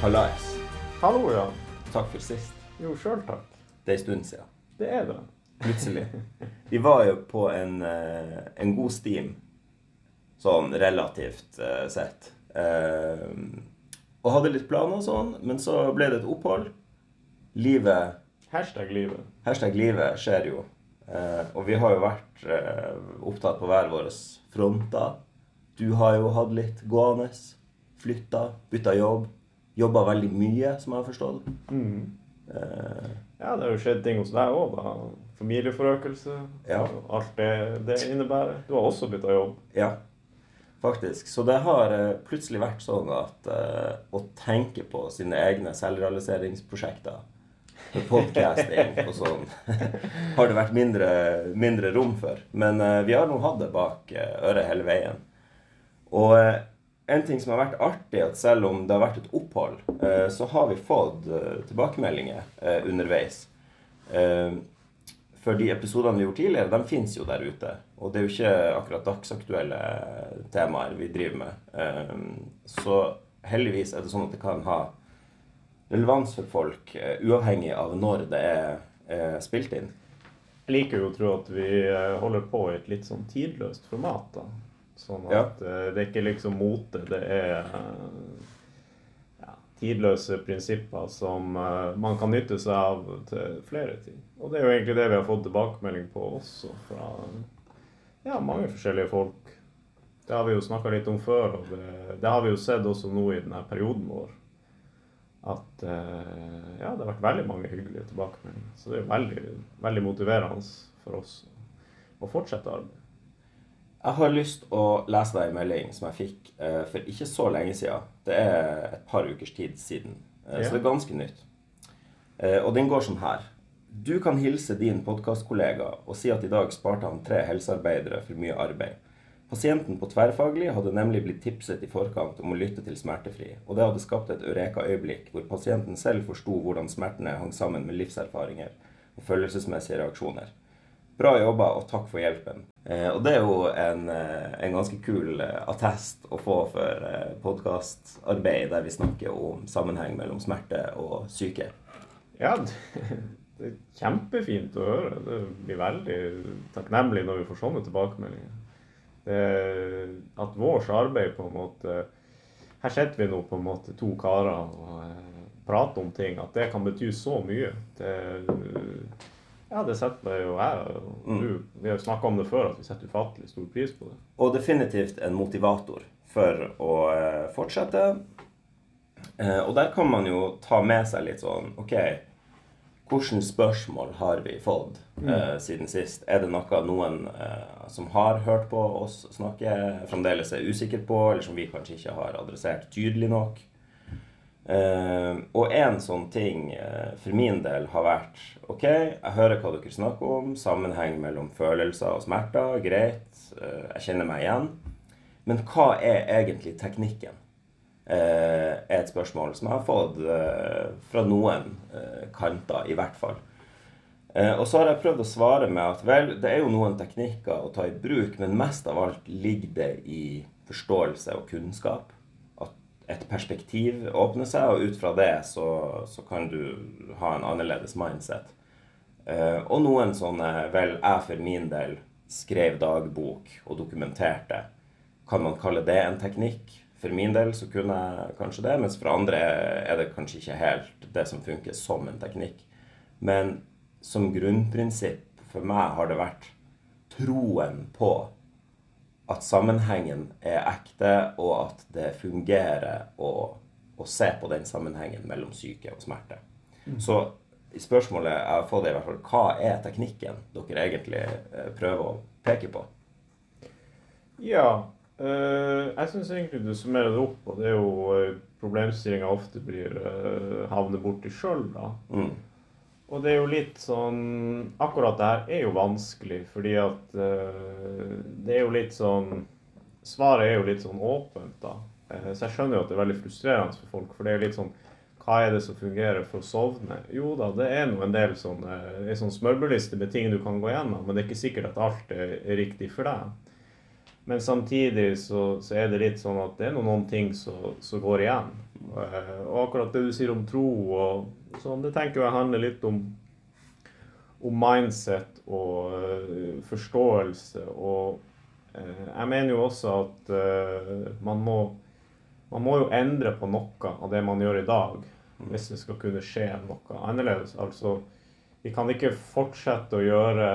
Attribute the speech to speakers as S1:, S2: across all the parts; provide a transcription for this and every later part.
S1: Hallais.
S2: Hallo, ja.
S1: Takk for sist.
S2: Jo, sjøl takk.
S1: Det er en stund siden.
S2: Det er det.
S1: Plutselig. Vi var jo på en, eh, en god steam, sånn relativt eh, sett. Eh, og hadde litt planer og sånn, men så ble det et opphold. Livet
S2: Hashtag livet.
S1: Hashtag livet skjer jo. Eh, og vi har jo vært eh, opptatt på hver våre fronter. Du har jo hatt litt gående. Flytta, bytta jobb. Jobba veldig mye, som jeg har forstått.
S2: Mm.
S1: Eh,
S2: Ja, det har jo skjedd ting hos deg òg, da. Familieforøkelse.
S1: Ja.
S2: og Alt det det innebærer. Du har også bytta jobb.
S1: ja, faktisk. Så det har eh, plutselig vært sånn at eh, å tenke på sine egne selvrealiseringsprosjekter med podcasting og sånn, har det vært mindre, mindre rom for. Men eh, vi har nå hatt det bak eh, øret hele veien. Og eh, en ting som har vært artig, at selv om det har vært et opphold, eh, så har vi fått eh, tilbakemeldinger eh, underveis. Eh, for de episodene vi gjorde tidligere, de fins jo der ute. Og det er jo ikke akkurat dagsaktuelle temaer vi driver med. Eh, Så heldigvis er det sånn at det kan ha relevans for folk, eh, uavhengig av når det er eh, spilt inn.
S2: Jeg liker jo å tro at vi eh, holder på i et litt sånn tidløst format. da. Sånn at ja. det er ikke liksom mote, det er eh, ja, tidløse prinsipper som eh, man kan nytte seg av til flere ting. Og det er jo egentlig det vi har fått tilbakemelding på også fra ja, mange forskjellige folk. Det har vi jo snakka litt om før, og det, det har vi jo sett også nå i denne perioden vår. At eh, ja, det har vært veldig mange hyggelige tilbakemeldinger. Så det er jo veldig, veldig motiverende for oss å fortsette arbeidet.
S1: Jeg har lyst å lese deg en melding som jeg fikk eh, for ikke så lenge siden. Det er et par ukers tid siden, eh,
S2: Ja.
S1: så det er ganske nytt. Eh, og den går sånn her. Du kan hilse din podkastkollega og si at i dag sparte han tre helsearbeidere for mye arbeid. Pasienten på tverrfaglig hadde nemlig blitt tipset i forkant om å lytte til Smertefri, og det hadde skapt et eureka-øyeblikk hvor pasienten selv forsto hvordan smertene hang sammen med livserfaringer og følelsesmessige reaksjoner. Bra jobba, og takk for hjelpen. Eh, og det er jo en, eh, en ganske kul eh, attest å få for eh, podkastarbeid der vi snakker om sammenheng mellom smerte og syke.
S2: Ja, det, er kjempefint å høre. Det blir veldig takknemlig når vi får sånne tilbakemeldinger. Det, at vårt arbeid på en måte Her sitter vi nå på en måte to karer og eh, prater om ting. At det kan bety så mye. Det, ja, det setter jo jeg og du Vi har jo snakka om det før, at vi setter ufattelig stor pris på det.
S1: Og definitivt en motivator for å eh, fortsette. Eh, og der kan man jo ta med seg litt sånn OK, hvilke spørsmål har vi fått eh, siden sist? Er det noe noen eh, som har hørt på oss snakke, fremdeles er usikker på, eller som vi kanskje ikke har adressert tydelig nok? Eh, og en sånn ting uh, for min del har vært OK, jeg hører hva dere snakker om. Sammenheng mellom følelser og smerter. Greit. Uh, jeg kjenner meg igjen. Men hva er egentlig teknikken? Er et spørsmål som jeg har fått fra noen kanter, i hvert fall. Og så har jeg prøvd å svare med at vel, det er jo noen teknikker å ta i bruk, men mest av alt ligger det i forståelse og kunnskap et perspektiv åpner seg, og ut fra det så, så kan du ha en annerledes mindset. Eh, og noen sånne Vel, jeg for min del skrev dagbok og dokumenterte. Kan man kalle det en teknikk? For min del så kunne jeg kanskje det, mens for andre er det kanskje ikke helt det som funker som en teknikk. Men som grunnprinsipp for meg har det vært troen på at sammenhengen er ekte, og at det fungerer å, å se på den sammenhengen mellom syke og smerte. Så spørsmålet jeg har fått, er i hvert fall hva er teknikken dere egentlig eh, prøver å peke på?
S2: Ja. øh, jeg syns egentlig du summerer det opp, og det er jo uh, problemstillinga ofte blir øh, havner borti sjøl, da.
S1: Mm.
S2: Og det er jo litt sånn Akkurat det her er jo vanskelig, fordi at uh, det er jo litt sånn Svaret er jo litt sånn åpent, da. Eh, så jeg skjønner jo at det er veldig frustrerende for folk. For det er litt sånn Hva er det som fungerer for å sovne? Jo da, det er nå en del sånne, en sånn smørbrødliste med ting du kan gå gjennom, men det er ikke sikkert at alt er riktig for deg. Men samtidig så, så, er det litt sånn at det er noen ting som går igjen. Eh, og akkurat det du sier om tro og sånn, det tenker jeg handler litt om, om mindset og uh, forståelse. Og uh, jeg mener jo også at uh, man, må, man må jo endre på noe av det man gjør i dag, hvis det skal kunne skje noe annerledes. Altså, vi kan ikke fortsette å gjøre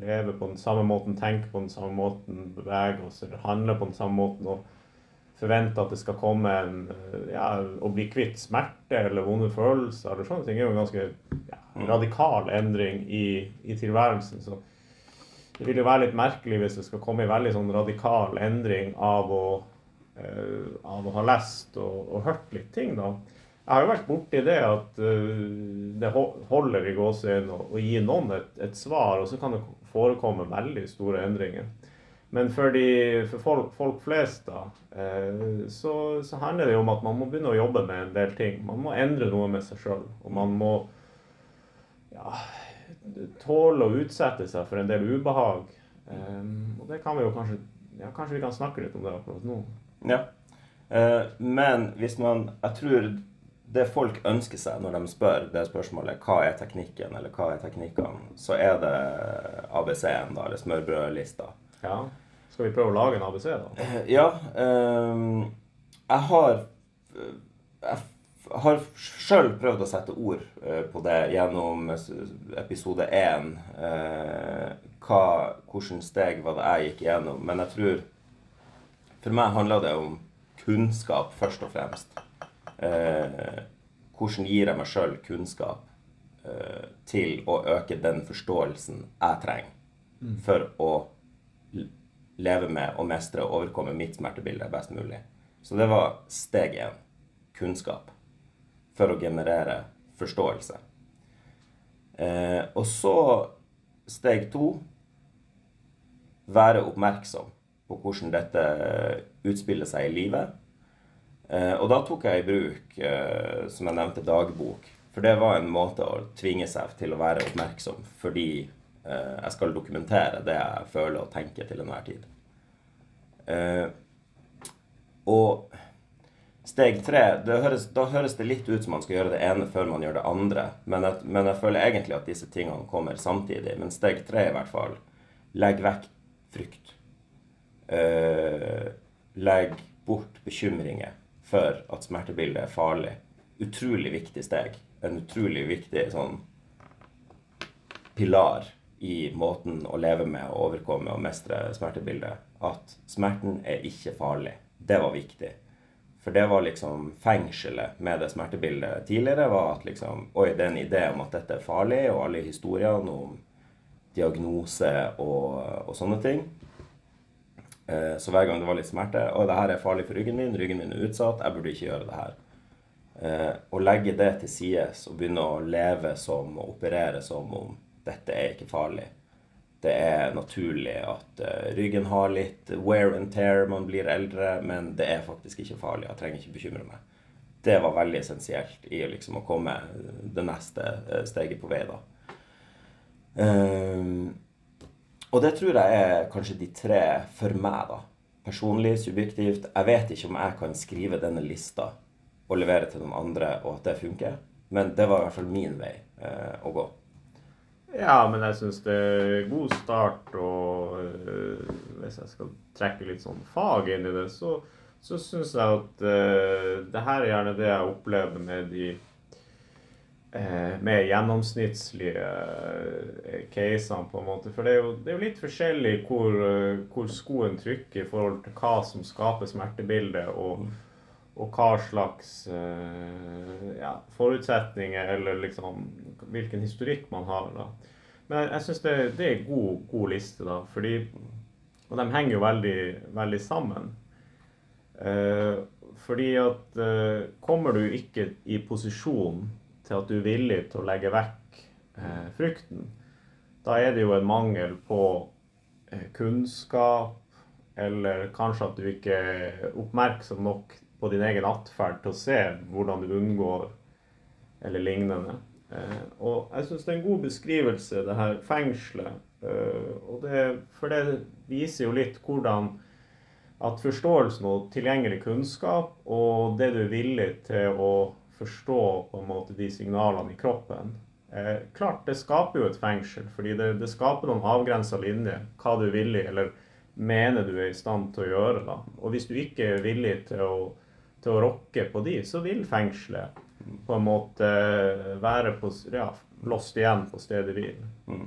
S2: leve på den samme måten, tenke på den samme måten, bevege oss eller handle på den samme måten og forvente at det skal komme en ja, Å bli kvitt smerte eller vonde følelser eller sånne ting er jo en ganske ja, mm. radikal endring i, i, tilværelsen. Så det vil jo være litt merkelig hvis det skal komme en veldig sånn radikal endring av å, uh, av å ha lest og, og hørt litt ting, da. Jeg har jo vært borti det at uh, det holder i gåseøynene å, gi noen et, et, svar, og så kan det forekomme veldig store endringer. Men for, de, for folk, folk, flest da, uh, så, så, handler det om at man må begynne å jobbe med en del ting. Man må endre noe med seg sjøl. Og man må ja, tåle å utsette seg for en del ubehag. Um, og det kan vi jo kanskje ja, Kanskje vi kan snakke litt om det akkurat nå.
S1: Ja. Uh, men hvis man Jeg tror det folk ønsker seg når de spør det spørsmålet hva er teknikken, eller hva er teknikkene, så er det ABC-en, da, eller smørbrødlista.
S2: Ja. Skal vi prøve å lage en ABC, da?
S1: Eh, ja. Um, jeg har Jeg har sjøl prøvd å sette ord uh, på det gjennom episode én. Uh, hvilke steg var det jeg gikk gjennom. Men jeg tror For meg handla det om kunnskap først og fremst eh, hvordan gir jeg meg sjøl kunnskap eh, til å øke den forståelsen jeg trenger mm. for å leve med og mestre og overkomme mitt smertebilde best mulig. Så det var steg én. Kunnskap. For å generere forståelse. Eh, og så steg to være oppmerksom på hvordan dette utspiller seg i livet. Eh, og da tok jeg i bruk, eh, som jeg nevnte, dagbok. For det var en måte å tvinge seg til å være oppmerksom fordi jeg skal dokumentere det jeg føler og tenker til enhver tid. Og steg tre høres, Da høres det litt ut som man skal gjøre det ene før man gjør det andre. Men jeg, men jeg føler egentlig at disse tingene kommer samtidig. Men steg tre i hvert fall legg vekk frykt. legg bort bekymringer for at smertebildet er farlig. Utrolig viktig steg. En utrolig viktig sånn pilar i måten å leve med og overkomme og mestre smertebildet. At smerten er ikke farlig. Det var viktig. For det var liksom fengselet med det smertebildet tidligere. var at liksom, Oi, det er en idé om at dette er farlig, og alle historiene om diagnose og, og sånne ting. Eh, så hver gang det var litt smerte og det her er farlig for ryggen min, ryggen min er utsatt, jeg burde ikke gjøre det her. Eh, å legge det til sides og begynne å leve som og operere som om dette er ikke farlig. Det er naturlig at uh, ryggen har litt wear and tear, man blir eldre, men det er faktisk ikke farlig. Jeg trenger ikke bekymre meg. Det var veldig essensielt i liksom, å komme det neste steget på vei. da. Um, og det tror jeg er kanskje de tre for meg, da. Personlig, subjektivt. Jeg vet ikke om jeg kan skrive denne lista og levere til noen andre, og at det funker. Men det var i hvert fall min vei eh, å gå.
S2: Ja, men jeg syns det er god start. Og øh, hvis jeg skal trekke litt sånn fag inn i det, så, så syns jeg at øh, det her er gjerne det jeg opplever med de Eh, med gjennomsnittslige casene, på en måte. For det er jo, det er jo litt forskjellig hvor, hvor, skoen trykker i forhold til hva som skaper smertebildet, og, og hva slags ja, forutsetninger eller liksom hvilken historikk man har. da. Men jeg syns det, det, er en god, god liste, da, fordi Og de henger jo veldig, veldig sammen. Eh, fordi at eh, kommer du ikke i posisjon til at du er villig til å legge vekk eh, frukten, da er det jo en mangel på eh, kunnskap, eller kanskje at du ikke er oppmerksom nok på din egen atferd til å se hvordan du unngår eller lignende. Eh, og jeg syns det er en god beskrivelse, det her fengselet. Eh, det, for det viser jo litt hvordan at forståelsen og tilgjengelig kunnskap og det du er villig til å forstå på en måte de signalene i kroppen eh, Klart, det skaper jo et fengsel, fordi det, det skaper noen avgrensa linjer. Hva du er villig eller mener du er i stand til å gjøre. da. Og hvis du ikke er villig til å, til å rokke på de, så vil fengselet på en måte være på, ja, låst igjen på stedet hvil.
S1: Mm.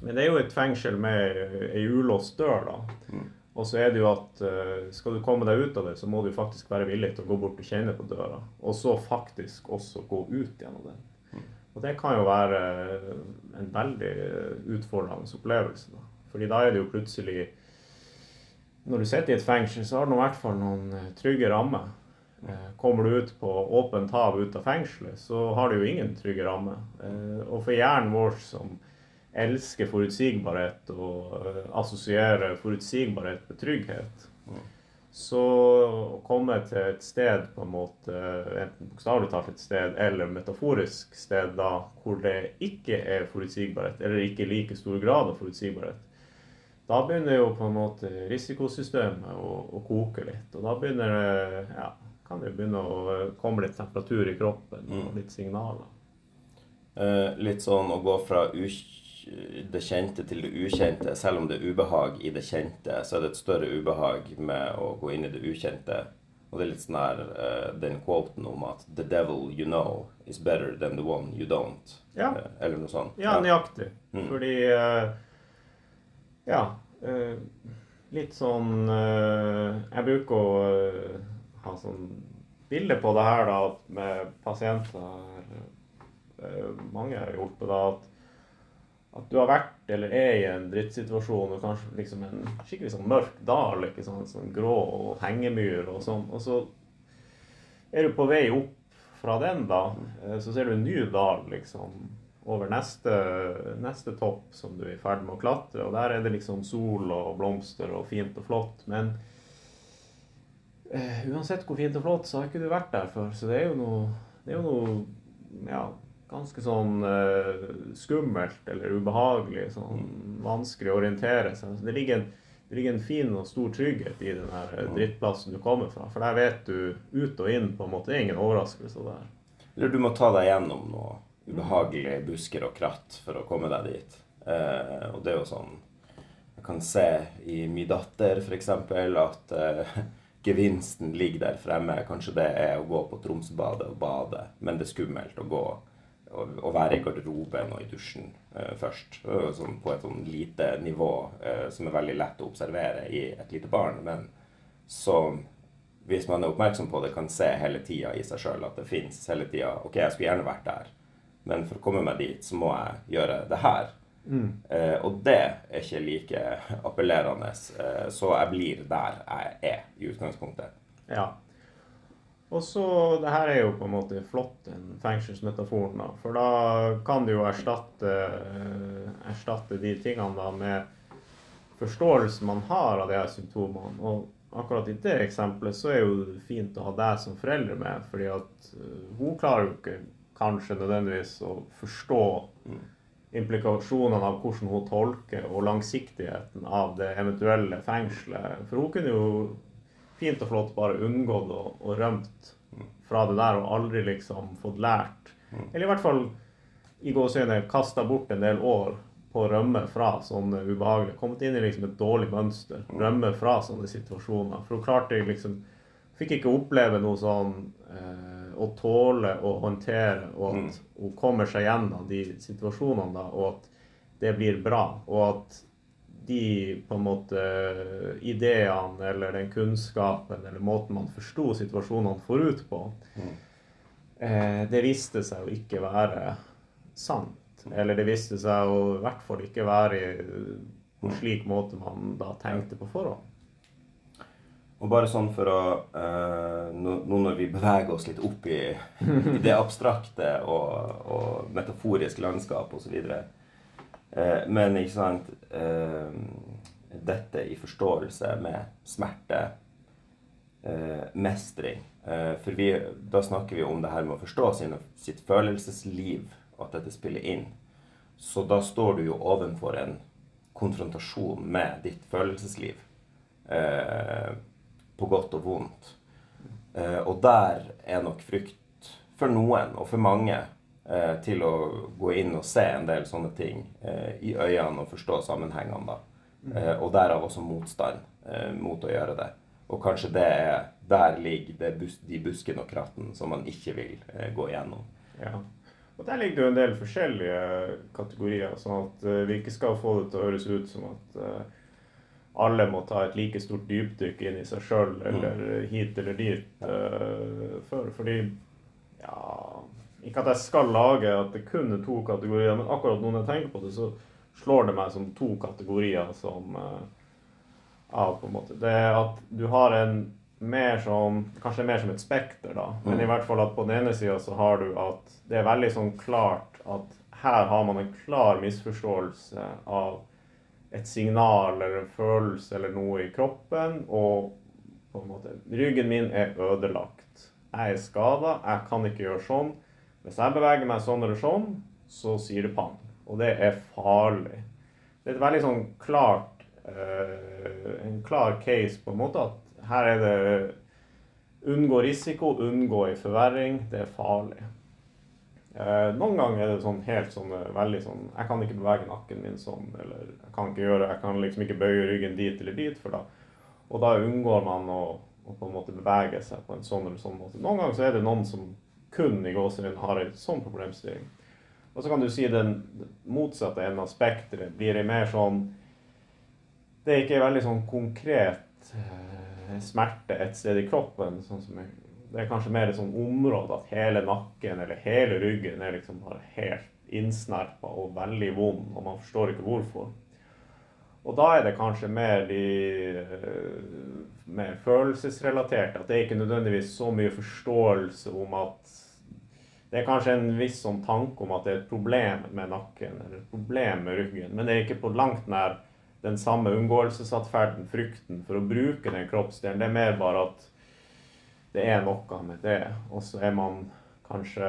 S2: Men det er jo et fengsel med ei ulåst dør, da.
S1: Mm.
S2: Og så er det jo at eh, skal du komme deg ut av det, så må du faktisk være villig til å gå bort og kjenne på døra. Og så faktisk også gå ut gjennom den. Og det kan jo være en veldig utfordrende opplevelse. da. Fordi da er det jo plutselig Når du sitter i et fengsel, så har du i hvert fall noen eh, trygge rammer. Eh, Kommer du ut på åpent hav ut av fengselet, så har du jo ingen trygge rammer. Eh, Og for hjernen vår som elsker forutsigbarhet og eh, assosierer forutsigbarhet med trygghet, så å komme til et sted, på en måte, enten bokstavelig talt et sted eller metaforisk sted, da, hvor det ikke er forutsigbarhet, eller ikke i like stor grad av forutsigbarhet, da begynner jo på en måte risikosystemet å, å koke litt. Og da begynner det, ja, kan det jo begynne å komme litt temperatur i kroppen og litt signaler.
S1: Eh, litt sånn å gå fra det kjente til det ukjente. Selv om det er ubehag i det kjente, så er det et større ubehag med å gå inn i det ukjente. Og det er litt sånn her eh, den quoten om at 'the devil you know is better than the one you don't'.
S2: Ja.
S1: Eh, eller noe sånt.
S2: Ja, nøyaktig.
S1: Mm.
S2: Fordi eh, Ja. eh, litt sånn eh, Jeg bruker å eh, ha sånn bilde på det her, da, med pasienter eh, Mange har gjort det, da, at at du har vært eller er i en drittsituasjon og kanskje liksom en skikkelig sånn mørk dal, ikke sant, sånn grå og hengemyr og sånn, og så er du på vei opp fra den, da, eh, så ser du en ny dal, liksom, over neste, neste topp som du er i ferd med å klatre, og der er det liksom sol og blomster og fint og flott, men eh, uansett hvor fint og flott, så har ikke du vært der før, så det er jo noe, det er jo noe, ja, ganske sånn uh, skummelt eller ubehagelig, sånn vanskelig å orientere seg. Så det ligger en, det ligger en fin og stor trygghet i den her eh, drittplassen du kommer fra, for der vet du ut og inn på en måte, det er ingen overraskelse der.
S1: Eller du må ta deg gjennom noe ubehagelige busker og kratt for å komme deg dit. Uh, og det er jo sånn Jeg kan se i min datter f.eks. at gevinsten ligger der fremme. Kanskje det er å gå på Tromsøbadet og bade, men det er skummelt å gå og, være i garderoben og i dusjen uh, først. Sånn på et sånn lite nivå uh, som er veldig lett å observere i et lite barn, men som hvis man er oppmerksom på det, kan se hele tida i seg sjøl at det fins hele tida. Ok, jeg skulle gjerne vært der, men for å komme meg dit, så må jeg gjøre det her. Eh, og det er ikke like appellerende, eh, så jeg blir der jeg er i utgangspunktet.
S2: Ja. Og så, det her er jo på en måte flott, den fengselsmetaforen, da. For da kan du jo erstatte, eh, erstatte de tingene da med forståelsen man har av de her symptomene. Og akkurat i det eksempelet så er jo det fint å ha deg som forelder med, fordi at hun klarer jo ikke kanskje nødvendigvis å forstå implikasjonene av hvordan hun tolker, og langsiktigheten av det eventuelle fengselet. For hun kunne jo fint og flott bare unngått og, og rømt fra det der og aldri liksom fått lært. Eller i hvert fall i gåseøyne kasta bort en del år på å rømme fra sånne ubehagelige Kommet inn i liksom et dårlig mønster. Rømme fra sånne situasjoner. For hun klarte liksom Fikk ikke oppleve noe sånn eh, å tåle og håndtere, og at hun kommer seg gjennom de situasjonene, da, og at det blir bra. Og at de på en måte ideene eller den kunnskapen eller måten man forsto situasjonene forut på, eh, det viste seg å ikke være sant. Eller det viste seg å i hvert fall ikke være i- en slik måte man da tenkte på forhånd.
S1: Og bare sånn for å eh, Nå nå når vi beveger oss litt opp i, det abstrakte og, og metaforiske landskap osv. Eh, men ikke sant eh, Dette i forståelse med smerte, eh, mestring eh, For vi, da snakker vi om det her med å forstå sin, sitt følelsesliv, at dette spiller inn. Så da står du jo ovenfor en konfrontasjon med ditt følelsesliv. Eh, på godt og vondt. Eh, og der er nok frykt for noen, og for mange, eh, til å gå inn og se en del sånne ting eh, i øynene og forstå sammenhengene. da. Og derav også motstand mot å gjøre det. Og kanskje det er der ligger det bus de buskene og krattene som man ikke vil gå igjennom.
S2: Ja. Og der ligger det jo en del forskjellige kategorier, sånn at vi ikke skal få det til å høres ut som at alle må ta et like stort dypdykk inn i seg sjøl, eller hit eller dit, uh, før. Fordi ja Ikke at jeg skal lage at det kun er to kategorier, men akkurat når jeg tenker på det, så slår det meg som to kategorier som uh, av, på en måte. Det er at du har en mer som Kanskje mer som et spekter, da. Men i hvert fall at på den ene sida så har du at det er veldig sånn klart at her har man en klar misforståelse av et signal eller en følelse eller noe i kroppen, og på en måte Ryggen min er ødelagt. Jeg er skada, jeg kan ikke gjøre sånn. Hvis jeg beveger meg sånn eller sånn, så sier det pang. Og det er farlig. Det er et veldig sånn klart uh, En klar case på en måte at her er det Unngå risiko, unngå en forverring. Det er farlig. Eh, noen ganger er det sånn helt sånn eh, veldig sånn Jeg kan ikke bevege nakken min sånn, eller jeg kan ikke gjøre Jeg kan liksom ikke bøye ryggen dit eller dit, for da Og da unngår man å, å på en måte bevege seg på en sånn eller sånn måte. Noen ganger så er det noen som kun i gåsehudet har en sånn problemstilling. Og så kan du si den motsatte enden av spekteret blir ei mer sånn Det er ikke veldig sånn konkret eh, smerte et sted i kroppen, sånn som jeg det er kanskje mer et sånn område at hele nakken eller hele ryggen er liksom bare helt innsnerpa og veldig vond, og man forstår ikke hvorfor. Og da er det kanskje mer de mer følelsesrelaterte. At det er ikke nødvendigvis så mye forståelse om at Det er kanskje en viss sånn tanke om at det er et problem med nakken eller et problem med ryggen, men det er ikke på langt nær den samme unngåelsesatferden, frykten for å bruke den kroppsdelen. Det er mer bare at det er noe med det. Og så er man kanskje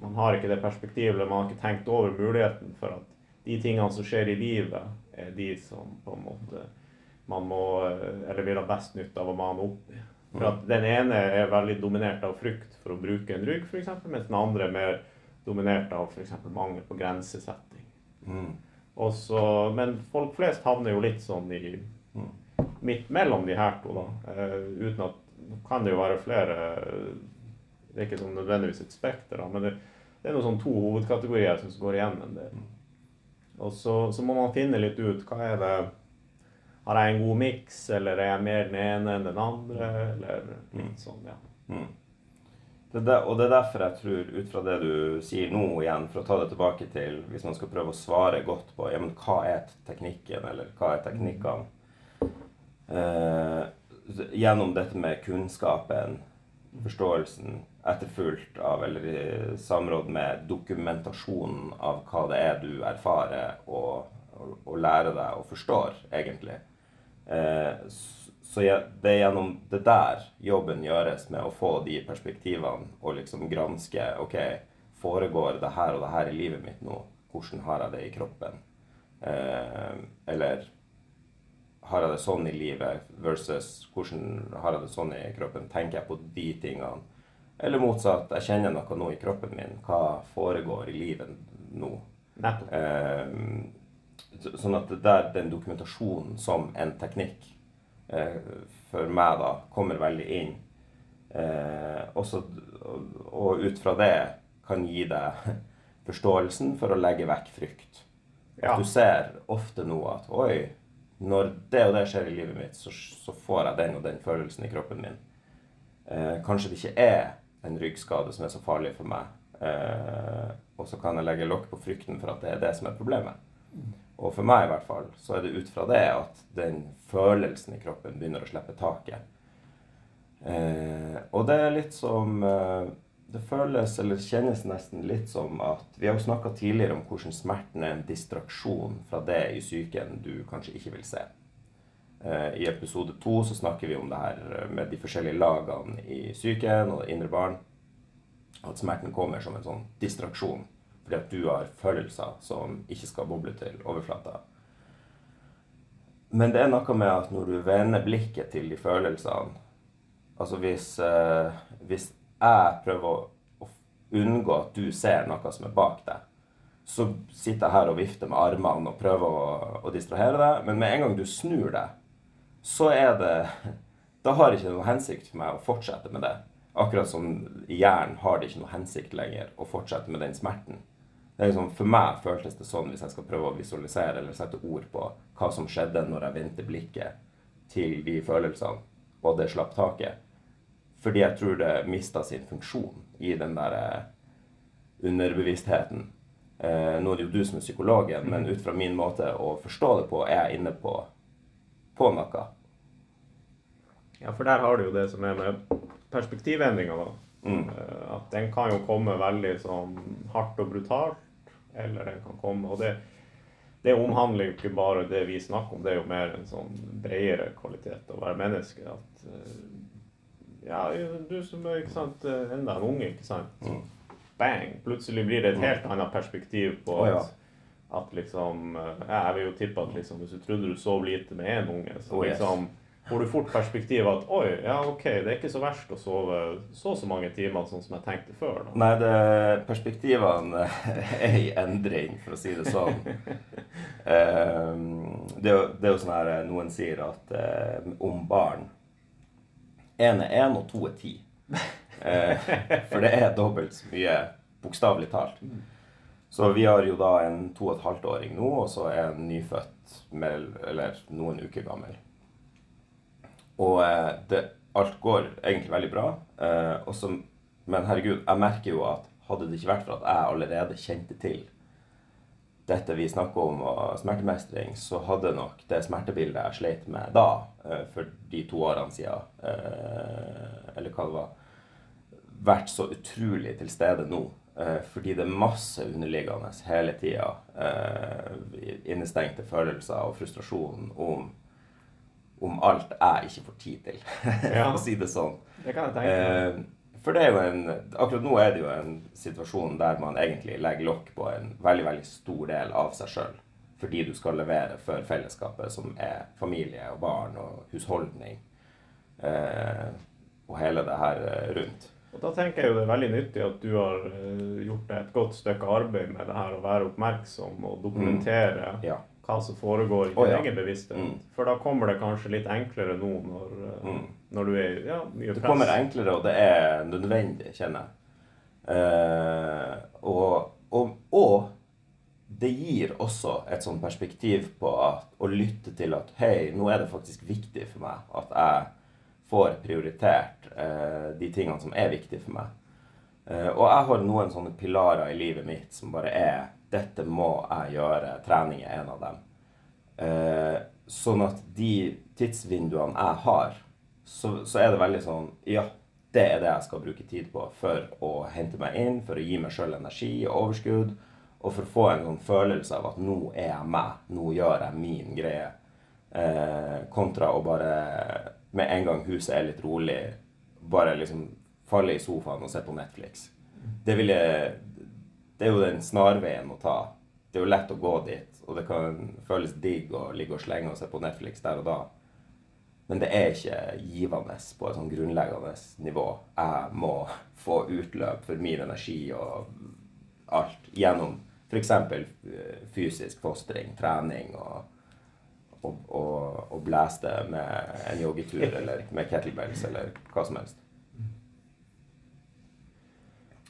S2: Man har ikke det perspektivet, eller man har ikke tenkt over muligheten for at de tingene som skjer i livet, er de som på en måte man må Eller vil ha best nytte av å mane opp i. For at den ene er veldig dominert av frykt for å bruke en rygg, f.eks., mens den andre er mer dominert av f.eks. mangel på grensesetting.
S1: Mm.
S2: Også, men folk flest havner jo litt sånn i midt mellom de her to, da. Uh, uten at kan det jo være flere Det er ikke sånn nødvendigvis et spekter, men det, det er noen sånn to hovedkategorier som går igjen en del. Og så, så må man finne litt ut hva er det Har jeg en god miks, eller er jeg mer den ene enn den andre, eller litt sånn, ja.
S1: Mm. Det er der, og det er derfor jeg tror, ut fra det du sier nå igjen, for å ta det tilbake til Hvis man skal prøve å svare godt på ja, men hva er teknikken, eller hva er teknikkene eh, Gjennom dette med kunnskapen, forståelsen, etterfulgt av, eller i samråd med dokumentasjonen av hva det er du erfarer og, og, og lærer deg og forstår, egentlig. Eh, så det er gjennom det der jobben gjøres med å få de perspektivene og liksom granske ok, foregår det her og det her i livet mitt nå? Hvordan har jeg det i kroppen? Eh, eller har jeg det sånn i livet versus hvordan har jeg det sånn i kroppen? Tenker jeg på de tingene? Eller motsatt, jeg kjenner noe nå i kroppen min. Hva foregår i livet nå? Eh, sånn at det der, den dokumentasjonen som en teknikk eh, for meg da kommer veldig inn. Eh, også, og, og ut fra det kan gi deg forståelsen for å legge vekk frykt.
S2: Ja.
S1: Du ser ofte nå at oi, når det og det skjer i livet mitt, så, så får jeg den og den følelsen i kroppen min. Eh, kanskje det ikke er en ryggskade som er så farlig for meg. Eh, og så kan jeg legge lokk på frykten for at det er det som er problemet. Og for meg i hvert fall, så er det ut fra det at den følelsen i kroppen begynner å slippe taket. Eh, og det er litt som eh, Det føles, eller kjennes nesten litt som at Vi har jo snakka tidligere om hvordan smerten er en distraksjon fra det i psyken du kanskje ikke vil se. Eh, I episode to så snakker vi om det her med de forskjellige lagene i psyken og det indre barn. At smerten kommer som en sånn distraksjon. Fordi at du har følelser som ikke skal boble til overflata. Men det er noe med at når du vender blikket til de følelsene Altså hvis, eh, hvis jeg prøver å, unngå at du ser noe som er bak deg, så sitter jeg her og vifter med armene og prøver å, å distrahere deg, men med en gang du snur deg, så er det Da har det ikke noe hensikt for meg å fortsette med det. Akkurat som i hjernen har det ikke noe hensikt lenger å fortsette med den smerten. Er liksom, for meg føltes det sånn hvis jeg skal prøve å visualisere eller sette ord på hva som skjedde når jeg vendte blikket til de følelsene, og det slapp taket. Fordi jeg tror det mista sin funksjon i den der eh, underbevisstheten. Eh, nå er det jo du som er psykologen, men ut fra min måte å forstå det på, er jeg inne på, på noe.
S2: Ja, for der har du jo det som er med perspektivendringa, da.
S1: Mm.
S2: Eh, At den kan jo komme veldig sånn hardt og brutalt, eller den kan komme Og det, det omhandler jo ikke bare det vi snakker om, det er jo mer en sånn bredere kvalitet å være menneske. At Ja, du som er ikke sant, eh, enda en unge, ikke sant.
S1: Mm.
S2: Bang! Plutselig blir det et helt annet perspektiv på
S1: oh, ja.
S2: at, at liksom eh, ja, Jeg vil jo tippe at liksom, hvis du trodde du sov lite med én unge, så
S1: Oh, yes.
S2: liksom får du fort perspektiv at oi, ja ok, det er ikke så verst å sove så og så mange timer sånn som jeg tenkte før. da.
S1: Nei, det, perspektivene er i endring, for å si det sånn. um, det, det er jo sånn her eh, noen sier at eh, om barn Én er én, og to er ti. Eh, for det er dobbelt så mye, bokstavelig talt. Så vi har jo da en to og et halvt åring nå, og så er en nyfødt med, eller noen uker gammel. Og eh, det, alt går egentlig veldig bra. Eh, også, men herregud, jeg merker jo at hadde det ikke vært for at jeg allerede kjente til dette vi snakker om, og smertemestring, så hadde nok det smertebildet jeg sleit med da, eh, for de to årene siden, eh, eller hva det var, vært så utrolig til stede nå. Eh, fordi det er masse underliggende hele tida. Innestengte følelser og frustrasjon om, om alt jeg ikke får tid til, for å si det sånn.
S2: Det kan jeg tenke
S1: for det er jo en Akkurat nå er det jo en situasjon der man egentlig legger lokk på en veldig, veldig stor del av seg sjøl. Fordi du skal levere for fellesskapet, som er familie og barn og husholdning. Eh, og hele det her eh, rundt.
S2: Og da tenker jeg jo det er veldig nyttig at du har eh, gjort et godt stykke arbeid med det her, å være oppmerksom og dokumentere
S1: Ja.
S2: hva som foregår i din oh,
S1: ja.
S2: egen bevissthet.
S1: Mm.
S2: For da kommer det kanskje litt enklere nå når, eh,
S1: Mm.
S2: Når du er ja, mye
S1: Det kommer enklere, og det er nødvendig, kjenner jeg. Eh, og, og, og det gir også et sånn perspektiv på at, å lytte til at hei, nå er det faktisk viktig for meg at jeg får prioritert eh, de tingene som er viktige for meg. Eh, og jeg har noen sånne pilarer i livet mitt som bare er dette må jeg gjøre. Trening er en av dem. Eh, sånn at de tidsvinduene jeg har, så, så er det veldig sånn Ja, det er det jeg skal bruke tid på for å hente meg inn, for å gi meg sjøl energi og overskudd, og for å få en sånn følelse av at nå er jeg meg, nå gjør jeg min greie. Eh, kontra å bare med en gang huset er litt rolig, bare liksom falle i sofaen og se på Netflix. Det ville Det er jo den snarveien å ta. Det er jo lett å gå dit, og det kan føles digg å ligge og slenge og se på Netflix der og da. Men det er ikke givende på et sånn grunnleggende nivå. Jeg må få utløp for min energi og alt gjennom f.eks. fysisk fostring, trening og, og, og, og blæse det med en joggetur eller med kettlebells eller hva som helst.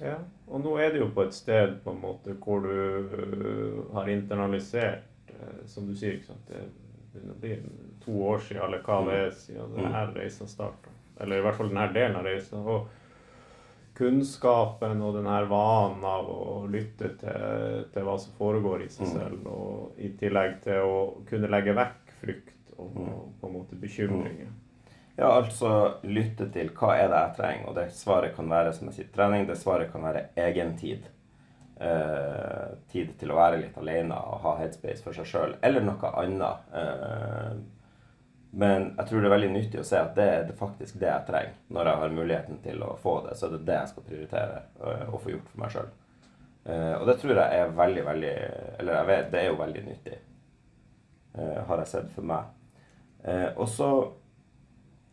S2: Ja, og nå er det jo på et sted på en måte hvor du øh, har internalisert, øh, som du sier, ikke sant? det begynner å bli to år siden, eller hva det er, siden denne reisen starta. Eller i hvert fall denne delen av reisen. Og kunnskapen og denne vanen av å lytte til, til hva som foregår i seg selv, og i tillegg til å kunne legge vekk frykt og, og på en måte bekymringer.
S1: Ja, altså lytte til hva er det jeg trenger, og det svaret kan være som jeg sier, trening. Det svaret kan være egentid. Eh, tid til å være litt alene og ha headspace for seg sjøl, eller noe annet. Eh, men jeg tror det er veldig nyttig å se at det er faktisk det jeg trenger. Når jeg har muligheten til å få det, så er det det jeg skal prioritere eh, å få gjort for meg sjøl. Eh, og det tror jeg er veldig, veldig Eller jeg vet, det er jo veldig nyttig, eh, har jeg sett for meg. Og så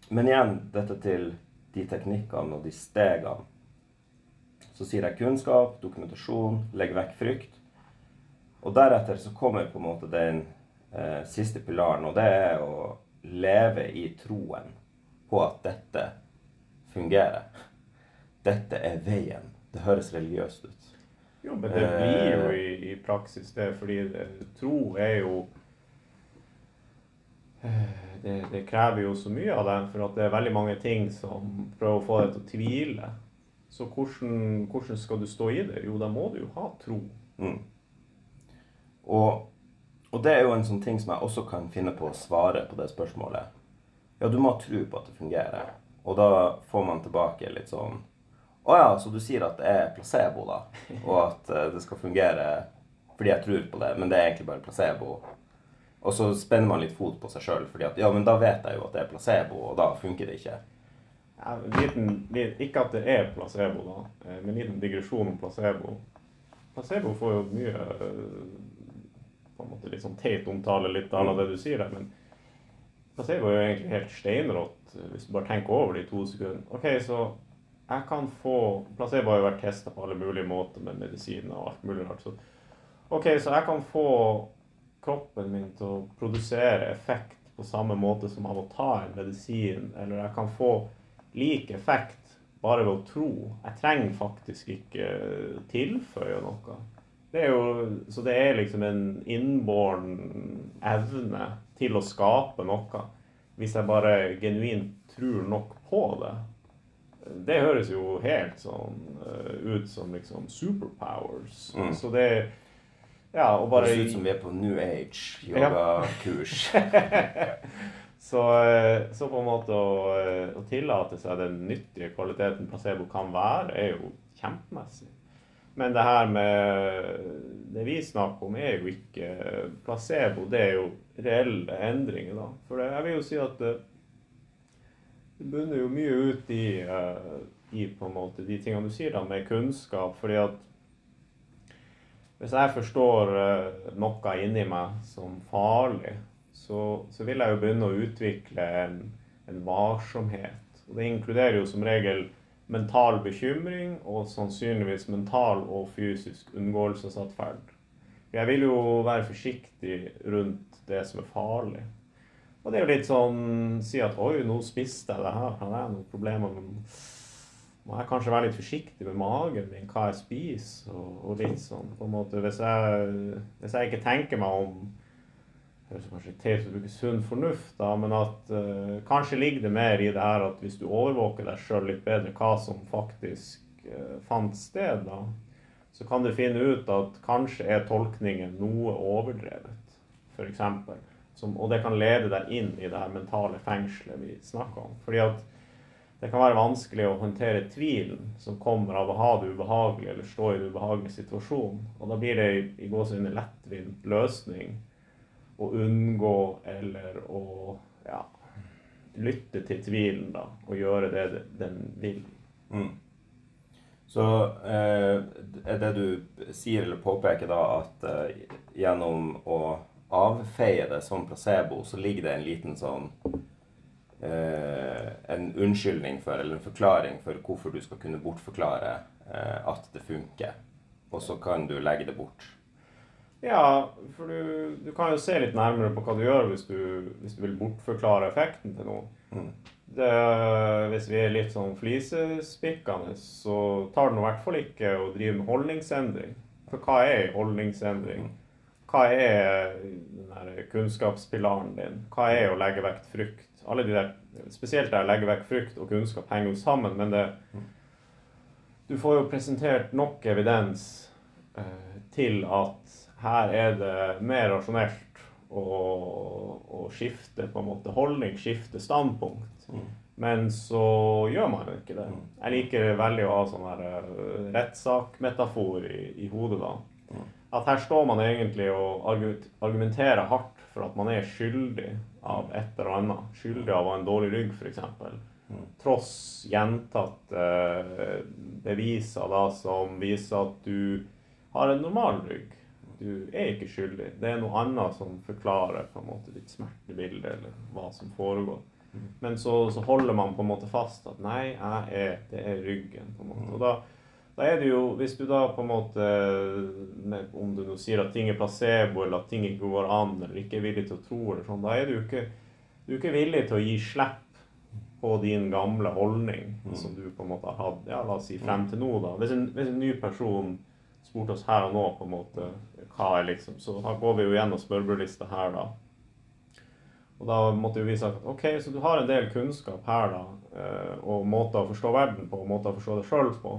S1: Men igjen, dette til de teknikkene og de stegene. Så sier jeg kunnskap, dokumentasjon, legg vekk frykt. Og deretter så kommer på en måte den siste pilaren, og det er å leve i troen på at dette fungerer. Dette er veien. Det høres religiøst ut.
S2: Jo, men det blir jo i, i praksis det, fordi tro er jo eh, det, det, krever jo så mye av deg, for det er veldig mange ting som prøver å få deg til å tvile. Så hvordan, hvordan, skal du stå i det? Jo, da må du jo ha tro.
S1: Mm. Og, og, det er jo en sånn ting som jeg også kan finne på å svare på det spørsmålet. Ja, du må ha tro på at det fungerer. Og da får man tilbake litt sånn Å ja, så du sier at det er placebo, da? Og at eh, det skal fungere fordi jeg tror på det, men det er egentlig bare placebo. Og så spenner man litt fot på seg sjøl, fordi at ja, men da vet jeg jo at det er placebo, og da funker det ikke.
S2: Ja, liten, ikke at det er placebo, da, eh, men en liten digresjon om placebo. Placebo får jo mye på en måte litt sånn teit omtale litt av det du sier der, men placebo er jo egentlig helt steinrått eh, hvis du bare tenker over det i to sekunder. Ok, så jeg kan få Placebo har jo vært testa på alle mulige måter med medisiner og alt mulig rart. Så ok, så jeg kan få kroppen min til å produsere effekt på samme måte som av å ta en medisin, eller jeg kan få lik effekt bare ved å tro. Jeg trenger faktisk ikke tilføye noe. Det er jo, så det er liksom en innbåren evne til å skape noe, hvis jeg bare genuint tror nok på det. Det høres jo helt sånn uh, ut som liksom superpowers. Mm. Så det
S1: ja, og bare... Høres ut som vi er på New Age yogakurs.
S2: så, eh, så, på en måte å, eh, å, tillate seg den nyttige kvaliteten placebo kan være, er jo kjempemessig. Men det her med Det vi snakker om, er jo ikke placebo. Det er jo reelle endringer, da. For jeg vil jo si at det, det bunner jo mye ut i, uh, i på en måte de tingene du sier da, med kunnskap. fordi at hvis jeg forstår uh, noe inni meg som farlig, så, så, vil jeg jo begynne å utvikle en, en, varsomhet. Og det inkluderer jo som regel mental bekymring og sannsynligvis mental og fysisk unngåelsesatferd. Jeg vil jo være forsiktig rundt det som er farlig. Og det er jo litt sånn Si at 'oi, nå spiste jeg det her. Har jeg noen problemer med må jeg kanskje være litt forsiktig med magen min, hva jeg spiser, og, og litt sånn på en måte, Hvis jeg, hvis jeg ikke tenker meg om høres kanskje teit å bruke sunn fornuft, da, men at uh, kanskje ligger det mer i det her at hvis du overvåker deg sjøl litt bedre hva som faktisk uh, fant sted, da, så kan du finne ut at kanskje er tolkningen noe overdrevet, f.eks. Og det kan lede deg inn i det her mentale fengselet vi snakker om. fordi at det kan være vanskelig å håndtere tvilen som kommer av å ha det ubehagelig eller stå i en ubehagelig situasjon. Og da blir det i, i gåsehudene lettvint løsning å unngå eller å ja, lytte til tvilen da, og gjøre det den vil. Mm.
S1: Så eh, er det du sier eller påpeker da at eh, gjennom å avfeie det som placebo, så ligger det en liten sånn eh, en unnskyldning for, eller en forklaring for hvorfor du skal kunne bortforklare eh, at det funker. Og så kan du legge det bort.
S2: Ja, for du, du, kan jo se litt nærmere på hva du gjør hvis du, hvis du vil bortforklare effekten til noe. Mm. Det, hvis vi er litt sånn flisespikkende, så tar det i hvert fall ikke å drive med holdningsendring. For hva er holdningsendring? Mm. Hva er den kunnskapspilaren din? Hva er å legge vekt frykt? alle de der, Spesielt der legge vekk frykt og kunnskap henger jo sammen, men det Du får jo presentert nok evidens eh, til at her er det mer rasjonelt å, å, skifte på en måte holdning, skifte standpunkt. Mm. Men så gjør man jo ikke det. Mm. Jeg liker veldig å ha sånn her uh, rettssakmetafor i, i hodet da. Mm. At her står man egentlig og argumenterer hardt for at man er skyldig av et eller annet. Skyldig av å ha en dårlig rygg, f.eks. Mm. Tross gjentatte eh, beviser da, som viser at du har en normal rygg. Du er ikke skyldig. Det er noe annet som forklarer på en måte ditt smertebilde, eller hva som foregår. Men så, så holder man på en måte fast at nei, jeg er, det er ryggen. på en måte. Og da, da er det jo, Hvis du da på en måte Om du nå sier at ting er placebo, eller at ting ikke går an, eller ikke er villig til å tro, eller sånn, da er du ikke, du er ikke villig til å gi slipp på din gamle holdning som du på en måte har hatt ja, la oss si frem til nå. da. Hvis en, hvis en ny person spurte oss her og nå på en måte hva er liksom, så da går vi jo gjennom smørbrødlista her, da. Og da måtte jo vi sagt ok, så du har en del kunnskap her, da, eh, og måter å forstå verden på, og måter å forstå deg sjøl på.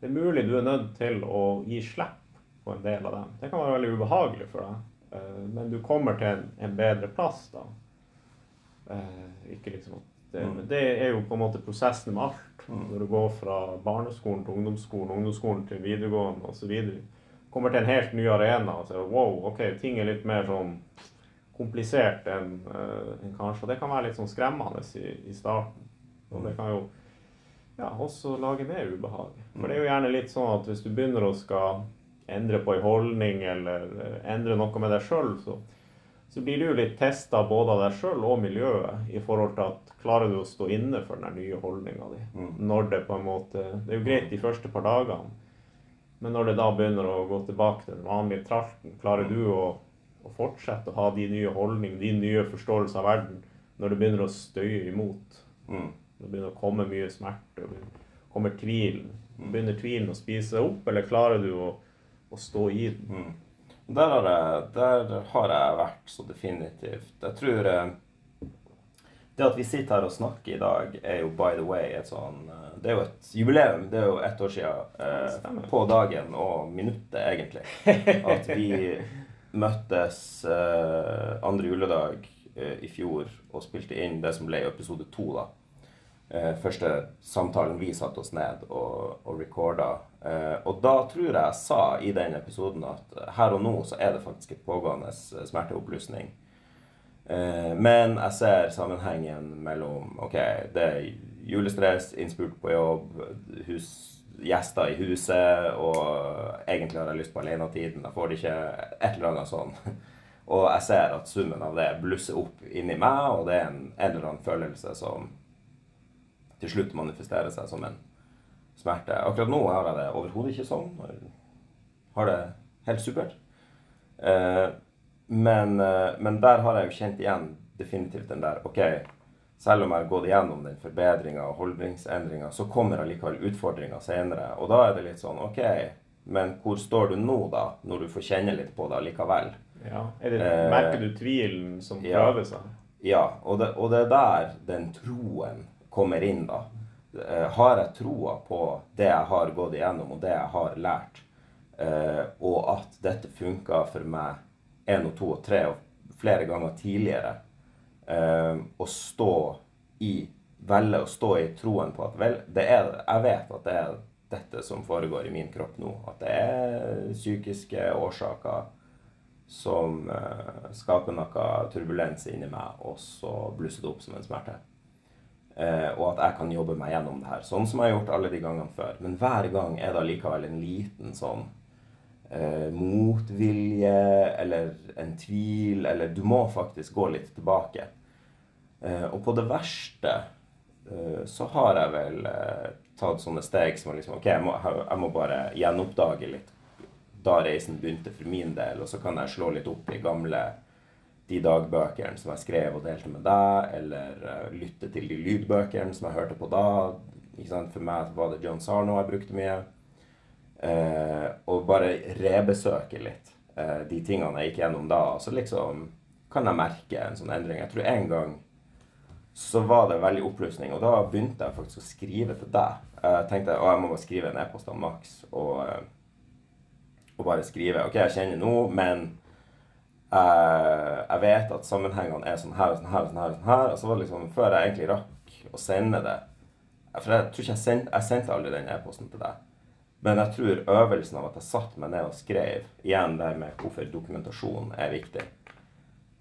S2: Det er mulig du er nødt til å gi slipp på en del av dem. Det kan være veldig ubehagelig for deg, eh, men du kommer til en, en bedre plass da. Eh, Ikke liksom at det, det er jo på en måte prosessen med alt. Når du går fra barneskolen til ungdomsskolen, ungdomsskolen til videregående osv. Kommer til en helt ny arena og ser wow, ok, ting er litt mer sånn komplisert enn en kanskje. Og det kan være litt sånn skremmende i, i starten. Og det kan jo ja, også lage mer ubehag. For det er jo gjerne litt sånn at hvis du begynner å skal endre på en holdning eller eh, endre noe med deg sjøl, så, så blir du litt testa både av deg sjøl og miljøet i forhold til at klarer du å stå inne for den nye holdninga di. Når det på en måte Det er jo greit de første par dagene, men når det da begynner å gå tilbake til den vanlige tralten, klarer du å, å fortsette å ha de nye holdningene, din nye forståelse av verden, når det begynner å støye imot?
S1: Mm.
S2: Det begynner å komme mye smerte, og kommer tvilen. Begynner tvilen å spise opp, eller klarer du å, å stå i den?
S1: Der har, jeg, der har jeg vært så definitivt. Jeg tror eh, Det at vi sitter her og snakker i dag, er jo by the way et sånn eh, Det er jo et jubileum. Det er jo ett år siden eh, på dagen og minuttet, egentlig. At vi møttes eh, andre juledag eh, i fjor og spilte inn det som ble episode to, da. Eh, første samtalen vi satte oss ned og, og recorda. Eh, og da tror jeg jeg sa i den episoden at her og nå så er det faktisk et pågående smerteoppblussing. Eh, men jeg ser sammenhengen mellom ok, det er julestress, innspurt på jobb, hus, gjester i huset, og egentlig har jeg lyst på alenetiden. Jeg får det ikke et eller annet sånn. Og jeg ser at summen av det blusser opp inni meg, og det er en, en eller annen følelse som til slutt manifesterer seg som en smerte. Akkurat nå har jeg det overhodet ikke sånn. Har det helt supert. Eh, men, eh, men der har jeg jo kjent igjen definitivt den der Ok, selv om jeg har gått igjennom den forbedringa og holdningsendringa, så kommer allikevel utfordringer senere. Og da er det litt sånn Ok, men hvor står du nå, da? Når du får kjenne litt på det allikevel?
S2: Ja. Det,
S1: Eh,
S2: merker du tvilen som prøver seg?
S1: Ja, og det, og det er der den troen kommer inn, da. Eh, har jeg troa på det jeg har gått igjennom, og det jeg har lært, eh, og at dette funka for meg én og to og tre og flere ganger tidligere, eh, å stå i Velge å stå i troen på at vel, det er, jeg vet at det er dette som foregår i min kropp nå. At det er psykiske årsaker som skaper noe turbulens inni meg, og så blusser det opp som en smerte. Eh, og at jeg kan jobbe meg gjennom det her, sånn som jeg har gjort alle de gangene før. Men hver gang er det allikevel en liten sånn eh, motvilje eller en tvil, eller du må faktisk gå litt tilbake. Eh, og på det verste eh, så har jeg vel eh, tatt sånne steg som er liksom Ok, jeg må, jeg må bare gjenoppdage litt da reisen begynte for min del, og så kan jeg slå litt opp i gamle de dagbøkene som jeg skrev og delte med deg, eller uh, lytte til de lydbøkene som jeg hørte på da. Ikke sant? For meg var det John Sarno jeg brukte mye. Uh, og bare rebesøke litt uh, de tingene jeg gikk gjennom da. Så liksom kan jeg merke en sånn endring. Jeg tror en gang så var det veldig oppløsning, og da begynte jeg faktisk å skrive til deg. Jeg tenkte å, jeg må bare skrive en e-post av Max og, og bare skrive OK, jeg kjenner nå, men jeg vet at sammenhengene er sånn her og sånn her og sånn her. Og sånn her, og så var det liksom før jeg egentlig rakk å sende det For jeg tror ikke jeg sendte, jeg sendte aldri den e-posten til deg. Men jeg tror øvelsen av at jeg satte meg ned og skrev, igjen det med hvorfor dokumentasjon er viktig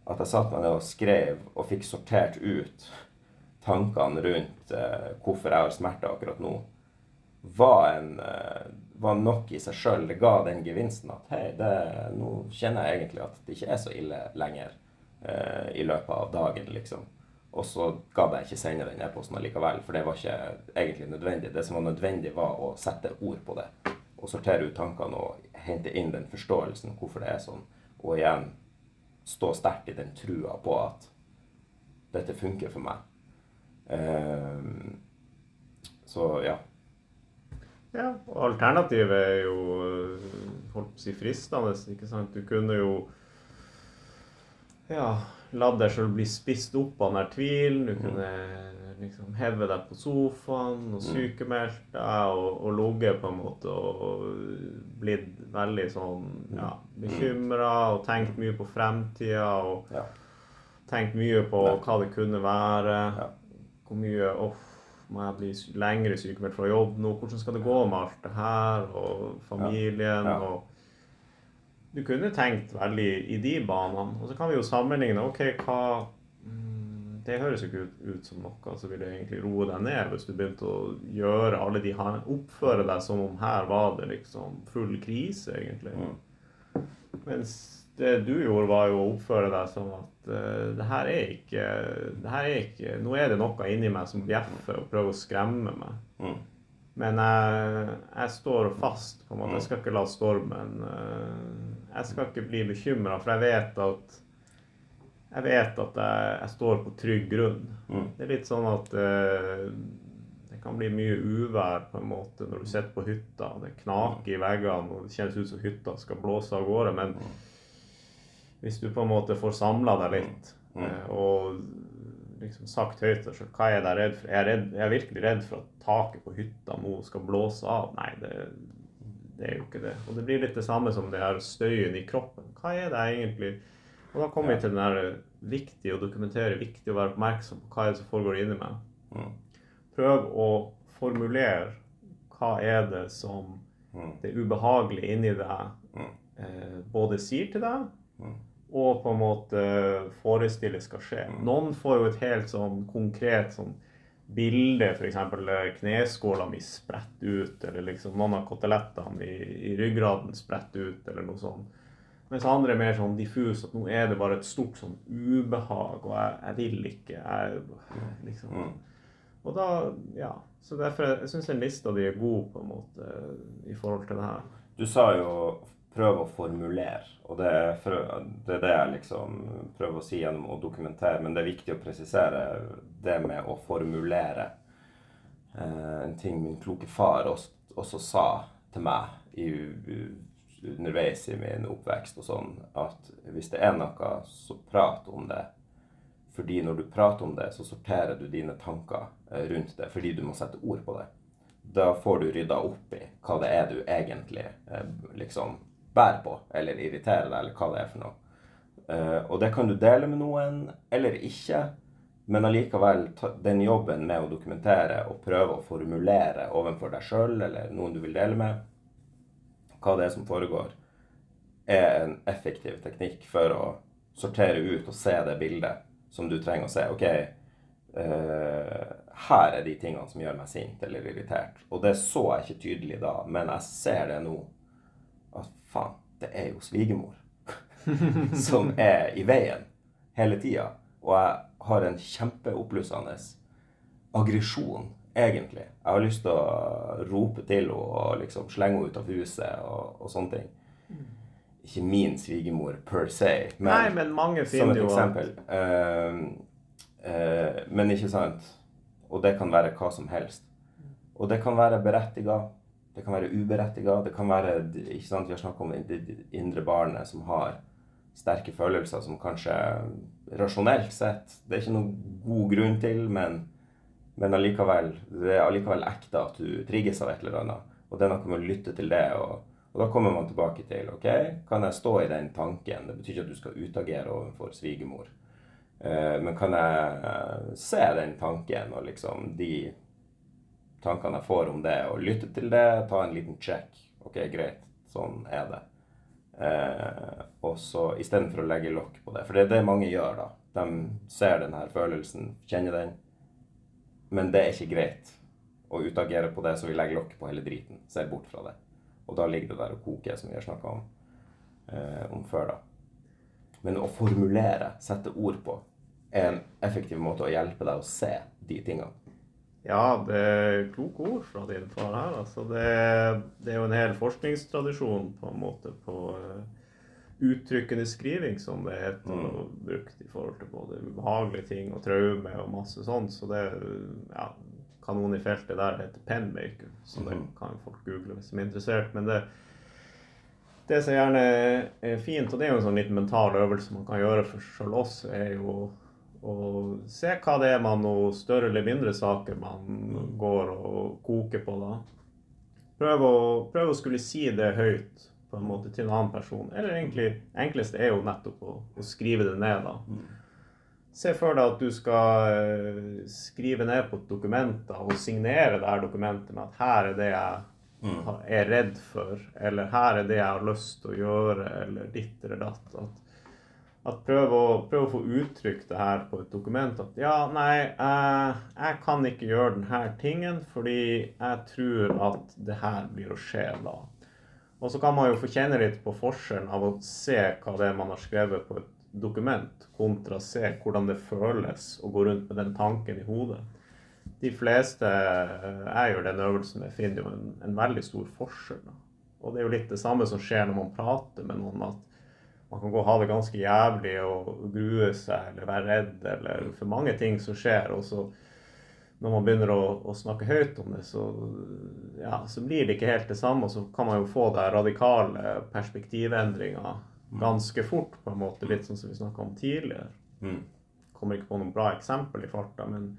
S1: At jeg satte meg ned og skrev og fikk sortert ut tankene rundt eh, hvorfor jeg har smerte akkurat nå. var, en, eh, var nok i seg sjøl. Det ga den gevinsten at hei, det, nå kjenner jeg egentlig at det ikke er så ille lenger eh, i løpet av dagen, liksom. Og så gadd jeg ikke sende den e-posten allikevel, for det var ikke egentlig nødvendig. Det som var nødvendig, var å sette ord på det. Og sortere ut tankene og hente inn den forståelsen hvorfor det er sånn. Og igjen stå sterkt i den trua på at dette funker for meg. Eh, så ja.
S2: Ja, og alternativet er jo øh, holdt på å si fristende, ikke sant. Du kunne jo ja, la deg sjøl bli spist opp av den der tvilen. Du kunne liksom heve deg på sofaen og sykemeldt deg og, og ligget på en måte og blitt veldig sånn ja, bekymra og tenkt mye på fremtida og
S1: ja.
S2: tenkt mye på hva det kunne være. Hvor mye Uff, må jeg bli lengre sykemeldt fra jobb nå? Hvordan skal det gå med alt det her? Og familien
S1: Ja.
S2: og Du kunne tenkt veldig i de banene. Og så kan vi jo sammenligne. OK, hva mm, Det høres jo ikke ut, ut som noe som ville egentlig roe deg ned hvis du begynte å gjøre alle de her Oppføre deg som om her var det liksom full krise, egentlig.
S1: Mm.
S2: Mens det du gjorde, var jo å oppføre deg som at uh, det her er ikke det her er ikke, Nå er det noe inni meg som bjeffer og prøver å skremme meg.
S1: Mm.
S2: Men jeg, jeg står fast. på en måte. Jeg skal ikke la stormen uh, Jeg skal ikke bli bekymra, for jeg vet at jeg vet at jeg, jeg står på trygg grunn.
S1: Mm.
S2: Det er litt sånn at uh, det kan bli mye uvær på en måte når du sitter på hytta. Det knaker i veggene og det kjennes ut som hytta skal blåse av gårde. Men hvis du på en måte får samla deg litt
S1: Mm.
S2: eh, og liksom sagt høyt og hva er det jeg redd for? Jeg er, redd, jeg er virkelig redd for at taket på hytta nå skal blåse av. Nei, det, det er jo ikke det. Og det blir litt det samme som det her støyen i kroppen. Hva er det egentlig? Og da kommer vi til den der viktig å dokumentere, viktig å være oppmerksom på hva er det som foregår inni meg.
S1: Mm.
S2: Prøv å formulere hva er det som
S1: Mm.
S2: det ubehagelige inni deg
S1: Mm.
S2: eh, både sier til deg,
S1: Mm.
S2: Og på en måte forestille skal skje.
S1: Mm.
S2: Noen får jo et helt sånn konkret sånn bilde, f.eks. kneskåla mi spredt ut, eller liksom noen av kotelettene i, i ryggraden spredt ut, eller noe sånt. Mens andre er mer sånn diffus, at nå er det bare et stort sånn ubehag, og jeg, jeg vil ikke. Jeg, liksom.
S1: Mm.
S2: Og da, ja. Så derfor, syns jeg lista di er god, på en måte, i forhold til det her.
S1: Du sa jo prøv å formulere, og det er, for, det er det jeg liksom prøver å si gjennom å dokumentere, men det er viktig å presisere det med å formulere. Eh, en ting min kloke far også, også sa til meg i, underveis i min oppvekst og sånn, at hvis det er noe, så prat om det. Fordi når du prater om det, så sorterer du dine tanker eh, rundt det, fordi du må sette ord på det. Da får du rydda opp i hva det er du egentlig eh, liksom bærer på, eller irriterer deg, eller hva det er for noe. Uh, og det kan du dele med noen, eller ikke. Men allikevel, den jobben med å dokumentere og prøve å formulere overfor deg sjøl eller noen du vil dele med, hva det er som foregår, er en effektiv teknikk for å sortere ut og se det bildet som du trenger å se. OK, uh, her er de tingene som gjør meg sint eller irritert. Og det så jeg ikke tydelig da, men jeg ser det nå. Faen, det er jo svigermor som er i veien hele tida. Og jeg har en kjempeoppblussende aggresjon, egentlig. Jeg har lyst til å rope til henne og liksom slenge henne ut av huset og, og sånne ting. Ikke min svigermor per se, men,
S2: Nei, men mange
S1: som et
S2: jo
S1: eksempel. Uh, uh, men ikke sant Og det kan være hva som helst. Og det kan være berettiga, det kan være uberettiga, det kan være ikke sant, Vi har snakket om det indre barnet som har sterke følelser som kanskje rasjonelt sett Det er ikke noen god grunn til, men, men allikevel, det er allikevel ekte at du trigges av et eller annet. Og det er noe med å lytte til det. Og, og da kommer man tilbake til ok, kan jeg stå i den tanken? Det betyr ikke at du skal utagere overfor svigermor. Eh, men kan jeg eh, se den tanken og liksom de tankene jeg får om det, og lytte til det, ta en liten check. Ok, greit, sånn er det. Eh, og så istedenfor å legge lokk på det. For det er det mange gjør, da. De ser den her følelsen, kjenner den, men det er ikke greit å utagere på det, så vi legger lokk på hele driten. Ser bort fra det. Og da ligger det der og koker, som vi har snakka om, eh, om før, da. Men å formulere, sette ord på, er en effektiv måte å hjelpe deg å se de tingene.
S2: Ja, det er kloke ord fra din far her. Altså, det, det, er jo en hel forskningstradisjon på en måte på uh, uttrykkende skriving, som det heter, mm. og brukt i forhold til både ubehagelige ting og traume og masse sånt. Så det ja, kanon i feltet der heter penmaker, så det mm. kan folk google hvis de er interessert. Men det, det som gjerne er fint, og det er jo en sånn litt mental øvelse man kan gjøre for selv oss, er jo og se hva det er man noe større eller mindre saker man går og koker på da. Prøv å, prøv å skulle si det høyt på en måte til en annen person. Eller egentlig, enkleste er jo nettopp å, å skrive det ned, da. Se for deg at du skal eh, skrive ned på dokumenter og signere det her dokumentet med at her er det jeg mm. er redd for, eller her er det jeg har lyst til å gjøre, eller ditt eller datt. At at prøve å, prøv å, få uttrykt det her på et dokument. At ja, nei, jeg, jeg kan ikke gjøre denne tingen fordi jeg tror at det her blir å skje da. Og så kan man jo få kjenne litt på forskjellen av å se hva det er man har skrevet på et dokument, kontra se hvordan det føles å gå rundt med den tanken i hodet. De fleste jeg gjør den øvelsen jeg finner jo en, en veldig stor forskjell. Da. Og det er jo litt det samme som skjer når man prater med noen. at man kan gå og ha det ganske jævlig og grue seg eller være redd eller for mange ting som skjer. Og så når man begynner å, å snakke høyt om det, så, ja, så, blir det ikke helt det samme. Og så kan man jo få det radikale perspektivendringer ganske fort, på en måte. Litt sånn som vi snakka om tidligere. Mm. Kommer ikke på noen bra eksempel i farta, men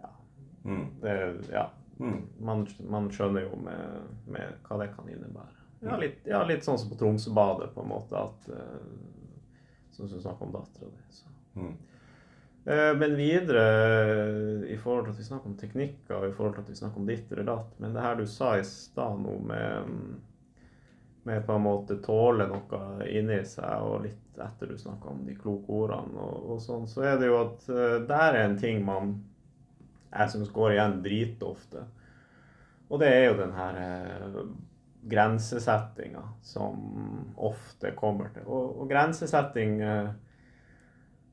S2: ja. Mm. Det, ja. Mm. Man, man, skjønner jo med, med hva det kan innebære. Ja, litt, ja, litt sånn som på Tromsøbadet, på en måte. at uh, Som du snakker om dattera di. Mm. Uh, men videre, uh, i forhold til at vi snakker om teknikker, og i forhold til at vi snakker om ditt eller datt Men det her du sa i stad nå med, med på en måte tåle noe inni seg, og litt etter du snakka om de kloke ordene og, og, sånn, så er det jo at der er en ting man jeg syns går igjen dritofte. Og det er jo den her grensesettinga som ofte kommer til. Og, og grensesetting eh,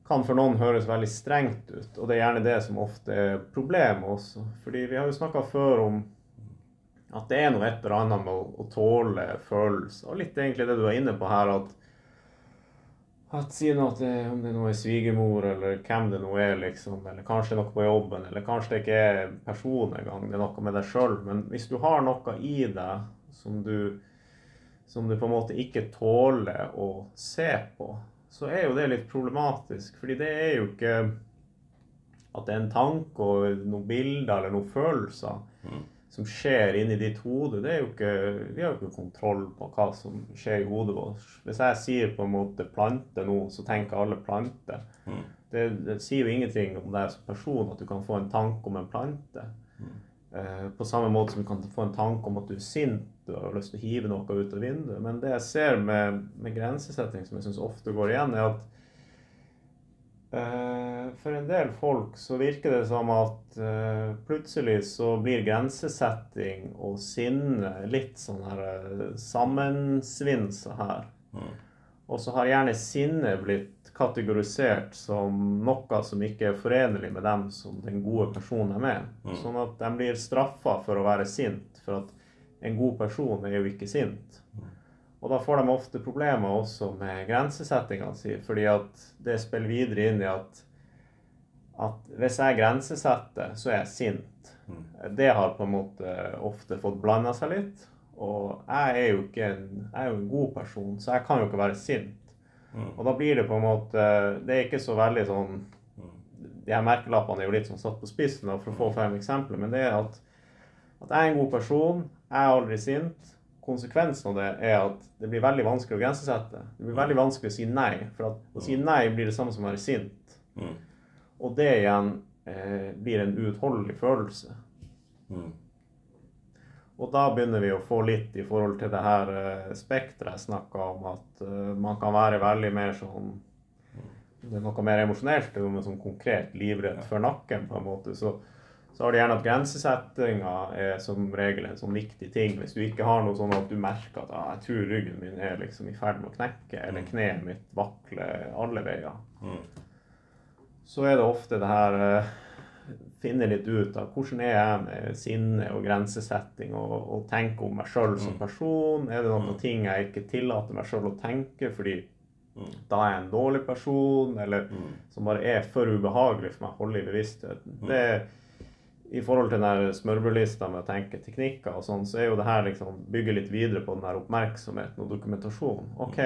S2: kan for noen høres veldig strengt ut, og det er gjerne det som ofte er problemet også. Fordi vi har jo snakka før om at det er noe et eller annet med å, å, tåle følelser. Og litt egentlig det du er inne på her, at, at si noe at det, om det nå er svigermor, eller hvem det nå er, liksom, eller kanskje noe på jobben, eller kanskje det ikke er person engang, det er noe med deg sjøl. Men hvis du har noe i deg som du, som du på en måte ikke tåler å se på, så er jo det litt problematisk. Fordi det er jo ikke at det er en tanke og noen bilder eller noen følelser mm. som skjer inni ditt hode. Det er jo ikke, vi har jo ikke kontroll på hva som skjer i hodet vårt. Hvis jeg sier på en måte plante nå, så tenker alle plante. Mm. Det, det, sier jo ingenting om deg som person at du kan få en tanke om en plante. Mm. Eh, på samme måte som du kan få en tanke om at du er sint og har lyst til å hive noe ut av vinduet. Men det jeg ser med, med grensesetting, som jeg syns ofte går igjen, er at uh, for en del folk så virker det som at uh, plutselig så blir grensesetting og sinne litt sånn her uh, sammensvinsa her. Mm. Og så har gjerne sinne blitt kategorisert som noe som ikke er forenlig med dem som den gode personen er. Mm. Sånn at de blir straffa for å være sint, for at en god person er jo ikke sint. Mm. Og da får de ofte problemer også med grensesettinga si, fordi at det spiller videre inn i at, at hvis jeg grensesetter, så er jeg sint. Mm. Det har på en måte ofte fått blanda seg litt. Og jeg er jo ikke en, jeg er jo en god person, så jeg kan jo ikke være sint. Mm. Og da blir det på en måte Det er ikke så veldig sånn De her merkelappene er jo litt sånn satt på spissen for å få frem eksempler, men det er at, at jeg er en god person, jeg er aldri sint. Konsekvensen av det er at det blir veldig vanskelig å grensesette. Det blir veldig vanskelig å si nei, for å si nei blir det samme som å være sint. Mm. Og det igjen eh, blir en uutholdelig følelse. Mm. Og da begynner vi å få litt i forhold til det her eh, spekteret jeg snakka om, at eh, man kan være veldig mer sånn Det er noe mer emosjonelt, er sånn konkret livredd for nakken, på en måte. Så, Så har du gjerne at grensesettinga er som regel en sånn viktig ting. Hvis du ikke har noe sånn at du merker at ah, jeg tror ryggen min er liksom i ferd med å knekke, eller kneet mitt vakler alle veier, så er det ofte det her uh, Finne litt ut av hvordan er jeg med sinne og grensesetting og, og tenke om meg sjøl som person. Er det noen ting jeg ikke tillater meg sjøl å tenke fordi da er jeg en dårlig person, eller som bare er for ubehagelig for meg å holde i bevisstheten. Det i forhold til den smørbrødlista med å tenke teknikker og sånn, så er jo det her liksom bygge litt videre på den der oppmerksomheten og dokumentasjon. OK,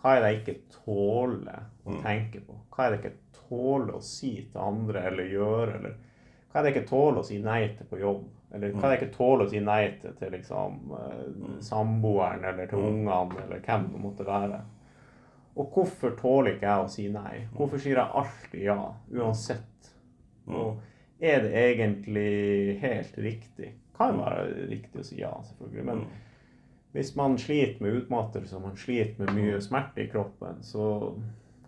S2: hva er det jeg ikke tåler å tenke på? Hva er det jeg ikke tåler å si til andre eller gjøre? Eller hva er det jeg ikke tåler å si nei til på jobb? Eller hva er det jeg ikke tåler å si nei til til liksom eh, samboeren eller til ungene eller hvem det måtte være? Og hvorfor tåler ikke jeg å si nei? Hvorfor sier jeg alltid ja, uansett? Og er det egentlig helt riktig? Kan være riktig å si ja, selvfølgelig. Men hvis man sliter med utmattelse og man sliter med mye smerte i kroppen, så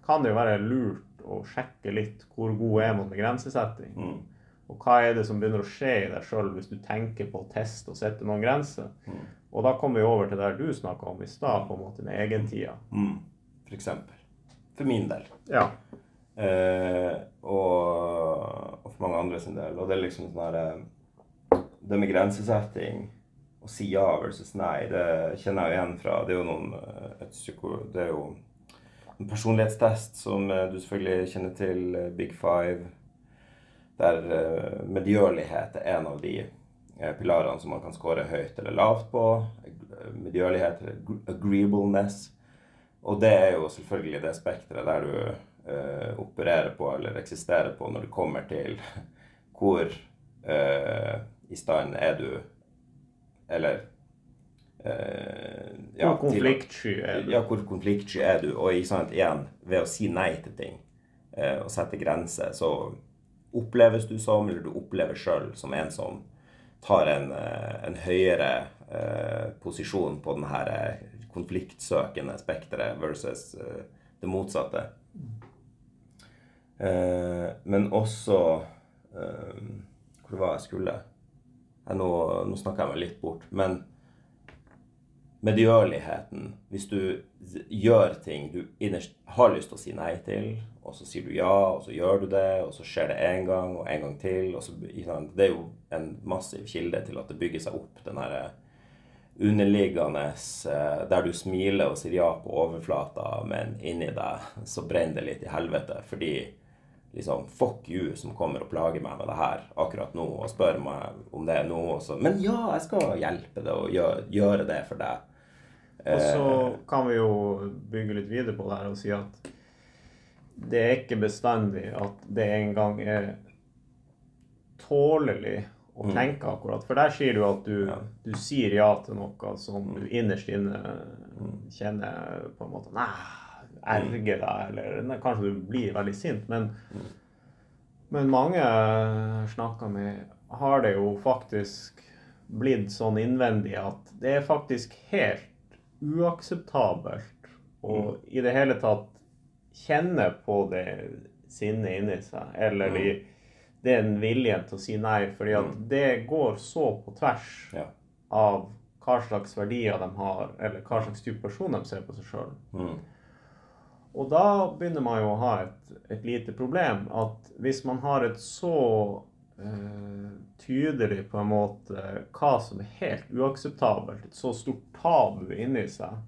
S2: kan det jo være lurt å sjekke litt hvor god er man med grensesetting. Og hva er det som begynner å skje i deg sjøl hvis du tenker på å teste og sette noen grenser? Og da kommer vi over til det du snakka om i stad, på en måte med egentida.
S1: Mm. For eksempel. For min del.
S2: Ja.
S1: Eh, og, mange andre sin del. Og det er liksom sånn her eh, Det med grensesetting å si ja versus nei, det kjenner jeg jo igjen fra Det er jo noen eh, et psyko, Det er jo en personlighetstest som eh, du selvfølgelig kjenner til, eh, Big Five, der eh, medgjørlighet er en av de eh, pilarene som man kan score høyt eller lavt på. Eh, Medgjørlighet agreeableness. Og det er jo selvfølgelig det spekteret der du eh, opererer på eller eksisterer på når det kommer til hvor uh, i stand er du Eller eh,
S2: Hvor konfliktsky er du?
S1: ja, hvor konfliktsky er du? Og sant, igjen, ved å si nei til ting og sette grenser, så oppleves du som, eller du opplever sjøl som en som tar en, en høyere eh, posisjon på den her eh, konfliktsøkende spekteret versus eh, det motsatte. Eh, men også eh, Hvor var jeg skulle? Jeg, nå nå snakka jeg meg litt bort. Men medgjørligheten Hvis du gjør ting du innerst har lyst til å si nei til, og så sier du ja, og så gjør du det, og så skjer det én gang og en gang til så. Det er jo en massiv kilde til at det bygger seg opp, den herre underliggende eh, Der du smiler og sier ja på overflata, men inni deg så brenner det litt i helvete fordi liksom Fuck you som kommer og plager meg med det her akkurat nå og spør meg om det er noe. så, men ja, jeg skal hjelpe deg og gjøre, gjøre det for deg.
S2: Og så kan vi jo bygge litt videre på det her og si at det er ikke bestandig at det engang er tålelig å tenke akkurat. For der sier du at du,
S1: Ja.
S2: du sier ja til noe som du innerst inne kjenner på en måte Nei, erger deg, eller kanskje du blir veldig sint. Men, men mange jeg snakka med, har det jo faktisk blitt sånn innvendig at det er faktisk helt uakseptabelt å i det hele tatt kjenne på det sinnet inni seg, eller i den viljen til å si nei, fordi at det går så på tvers
S1: Ja.
S2: av hva slags verdier de har, eller hva slags type person de ser på seg sjøl.
S1: Mm.
S2: Og da begynner man jo å ha et, et lite problem. At hvis man har et så eh, tydelig på en måte hva som er helt uakseptabelt, et så stort tabu inni seg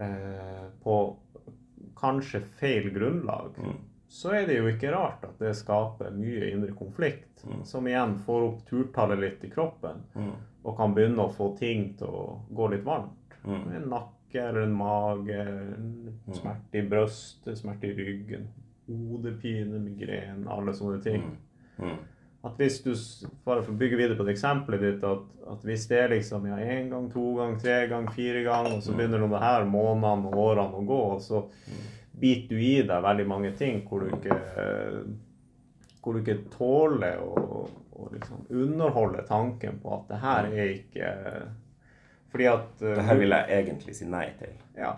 S2: eh, på kanskje feil grunnlag, så er det jo ikke rart at det skaper mye indre konflikt, som igjen får opp turtallet litt i kroppen, og kan begynne å få ting til å gå litt varmt. En nakke eller en mage, en smerte i brystet, smerte i ryggen, hodepine, migren, alle sånne ting.
S1: Mm.
S2: At hvis du, bare for å bygge videre på det eksempelet ditt, at, at hvis det er liksom ja, én gang, to gang, tre gang, fire gang, og så begynner det her månedene og årene å gå, og så biter du i deg veldig mange ting hvor du ikke, hvor du ikke tåler å, å liksom underholde tanken på at det her er ikke Fordi at uh,
S1: Det her vil jeg egentlig si nei til.
S2: Ja.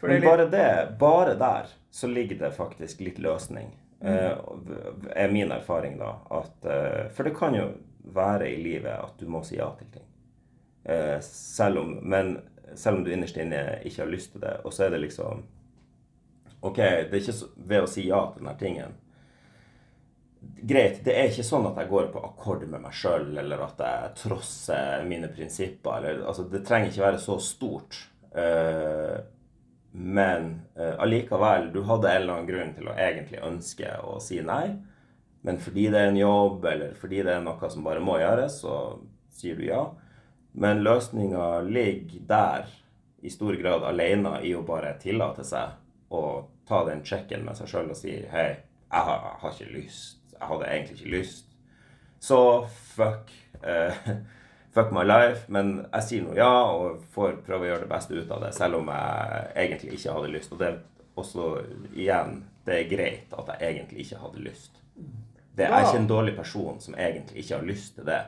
S1: Men
S2: litt,
S1: bare det, bare der, så ligger det faktisk litt løsning. eh, er min erfaring, da. At, uh, for det kan jo være i livet at du må si ja til ting. Uh, selv om, men selv om du innerst inne ikke har lyst til det. Og så er det liksom OK, det er ikke så, ved å si ja til denne tingen Greit, det er ikke sånn at jeg går på akkord med meg sjøl, eller at jeg trosser mine prinsipper. Eller, altså, det trenger ikke være så stort. Uh, men uh, allikevel, du hadde en eller annen grunn til å egentlig ønske å si nei. Men fordi det er en jobb, eller fordi det er noe som bare må gjøres, så sier du ja. Men løsninga ligger der, i stor grad alene, i å bare tillate seg å ta den sjekken med seg sjøl og si hei, jeg har, jeg har ikke lyst jeg hadde egentlig ikke lyst. Så fuck. Uh, fuck my life. Men jeg sier nå ja, og får prøve å gjøre det beste ut av det, selv om jeg egentlig ikke hadde lyst. Og det er også, igjen, det er greit at jeg egentlig ikke hadde lyst. Det er ikke en dårlig person som egentlig ikke har lyst til det.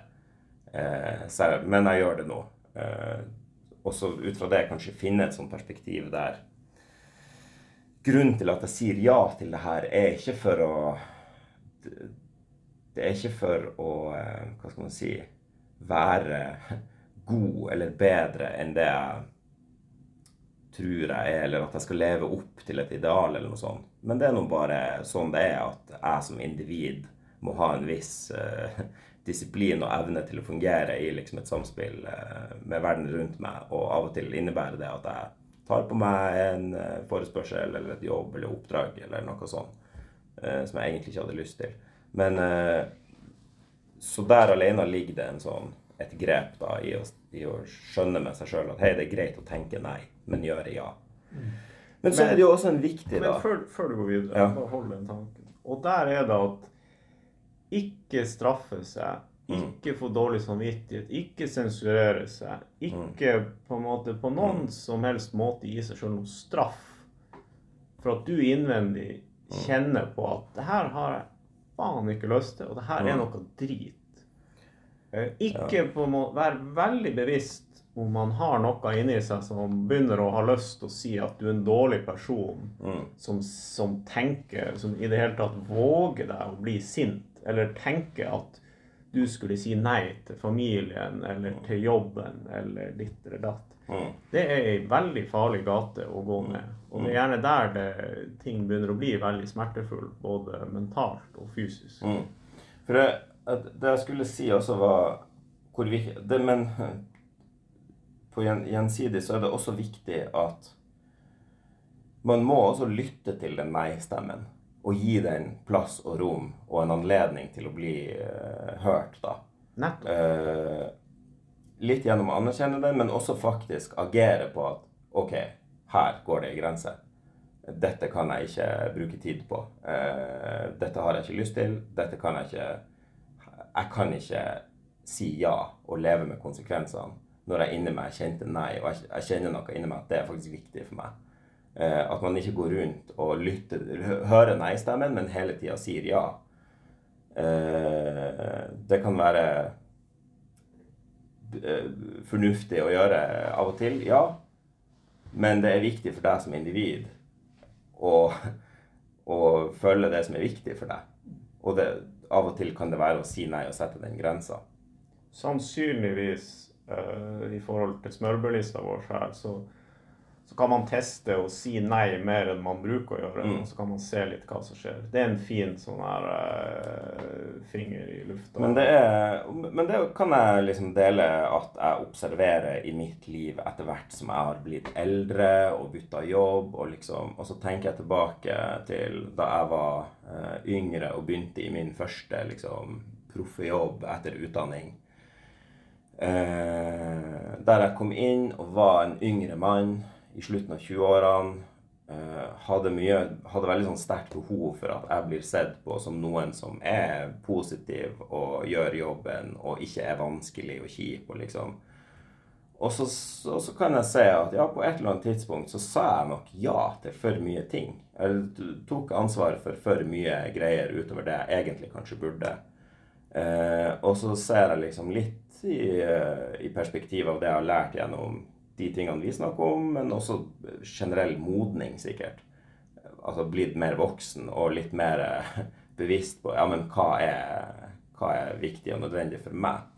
S1: Uh, selv, men jeg gjør det nå. Uh, også ut fra det kanskje finne et sånt perspektiv der Grunnen til at jeg sier ja til det her, er ikke for å det er ikke for å eh, Hva skal man si Være god eller bedre enn det jeg tror jeg er, eller at jeg skal leve opp til et ideal, eller noe sånt. Men det er nå bare sånn det er, at jeg som individ må ha en viss uh, disiplin og evne til å fungere i liksom, et samspill uh, med verden rundt meg. Og av og til innebærer det at jeg tar på meg en uh, forespørsel eller et jobb eller oppdrag eller noe sånt som jeg egentlig ikke hadde lyst til. Men eh, Så der alene ligger det en sånn, et grep da, i å, i å skjønne med seg sjøl at hei, det er greit å tenke nei, men gjøre ja. Men så
S2: Men-
S1: er det jo også en viktig,
S2: Men
S1: da
S2: før, før du går videre,
S1: Ja.
S2: bare hold den tanken. Og der er det at ikke straffe seg,
S1: Mm.
S2: ikke få dårlig samvittighet, ikke sensurere seg, ikke
S1: Mm.
S2: på måte på noen som helst måte gi seg sjøl noe straff for at du innvendig
S1: Mm.
S2: kjenner på at det her har jeg faen ikke lyst til, og det her er noe drit. Eh, Ikke på måte være veldig bevisst om man har noe inni seg som begynner å ha lyst til å si at du er en dårlig person
S1: Mm.
S2: som, som tenker, som i det hele tatt våger deg å bli sint, eller tenker at du skulle si nei til familien eller til jobben eller ditt eller datt.
S1: Mm.
S2: Det er ei veldig farlig gate å gå ned. Og det er gjerne der det, ting begynner å bli veldig smertefullt, både mentalt og fysisk.
S1: Mm. For det, det jeg skulle si også var hvor viktig det, Men på gjensidig så er det også viktig at man må også lytte til den nei-stemmen. Og gi den plass og rom og en anledning til å bli uh, hørt, da. Eh, litt gjennom å anerkjenne det, men også faktisk agere på at OK, her går det en grense. Dette kan jeg ikke bruke tid på. Eh, dette har jeg ikke lyst til. Dette kan jeg ikke Jeg kan ikke si ja og leve med konsekvensene når jeg inni meg kjente nei, og jeg, kjenner noe inni meg at det er faktisk viktig for meg. Eh, at man ikke går rundt og lytter, hører nei-stemmen, men hele tida sier ja. Eh, det kan være fornuftig å gjøre av og til, ja. Men det er viktig for deg som individ å, å følge det som er viktig for deg. Og det, av og til kan det være å si nei og sette den grensa.
S2: Sannsynligvis uh, i forhold til smørbrødlista vår her, så, så kan man teste og si nei mer enn man bruker å gjøre.
S1: Mm.
S2: Og så kan man se litt hva som skjer. Det er en fin sånn her uh, finger i lufta.
S1: Men det, er, men det kan jeg liksom dele at jeg observerer i mitt liv etter hvert som jeg har blitt eldre og bytta jobb. Og, liksom, og så tenker jeg tilbake til da jeg var uh, yngre og begynte i min første liksom, proffe jobb etter utdanning. Uh, der jeg kom inn og var en yngre mann i slutten av 20-årene. eh, hadde, mye, hadde veldig sånn sterkt behov for at jeg blir sett på som noen som er positiv og gjør jobben og ikke er vanskelig og kjip. og liksom og så, så, så kan jeg si at ja, på et eller annet tidspunkt så sa jeg nok ja til for mye ting. Eller tok ansvar for for mye greier utover det jeg egentlig kanskje burde. Eh, og så ser jeg liksom litt i, eh, i perspektiv av det jeg har lært gjennom de tingene vi snakker om, men også generell modning, sikkert. altså blitt mer voksen og litt mer eh, bevisst på ja, men hva er, hva er viktig og nødvendig for meg.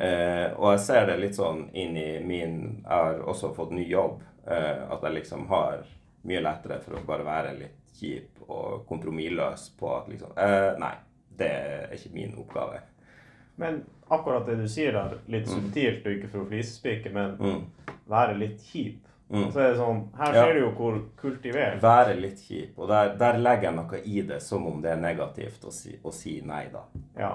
S1: Eh, og jeg ser det litt sånn inn i min Jeg har også fått ny jobb. Eh, at jeg liksom har mye lettere for å bare være litt kjip og kompromissløs på at liksom eh, Nei, det er ikke min oppgave.
S2: Men akkurat det du sier der, litt subtilt og ikke for å flisespikke, men være litt kjip. Så er det sånn, Her
S1: ser Ja.
S2: du jo hvor kultivert
S1: Være litt kjip. Og der, der legger jeg noe i det som om det er negativt å si, å si nei, da.
S2: Ja.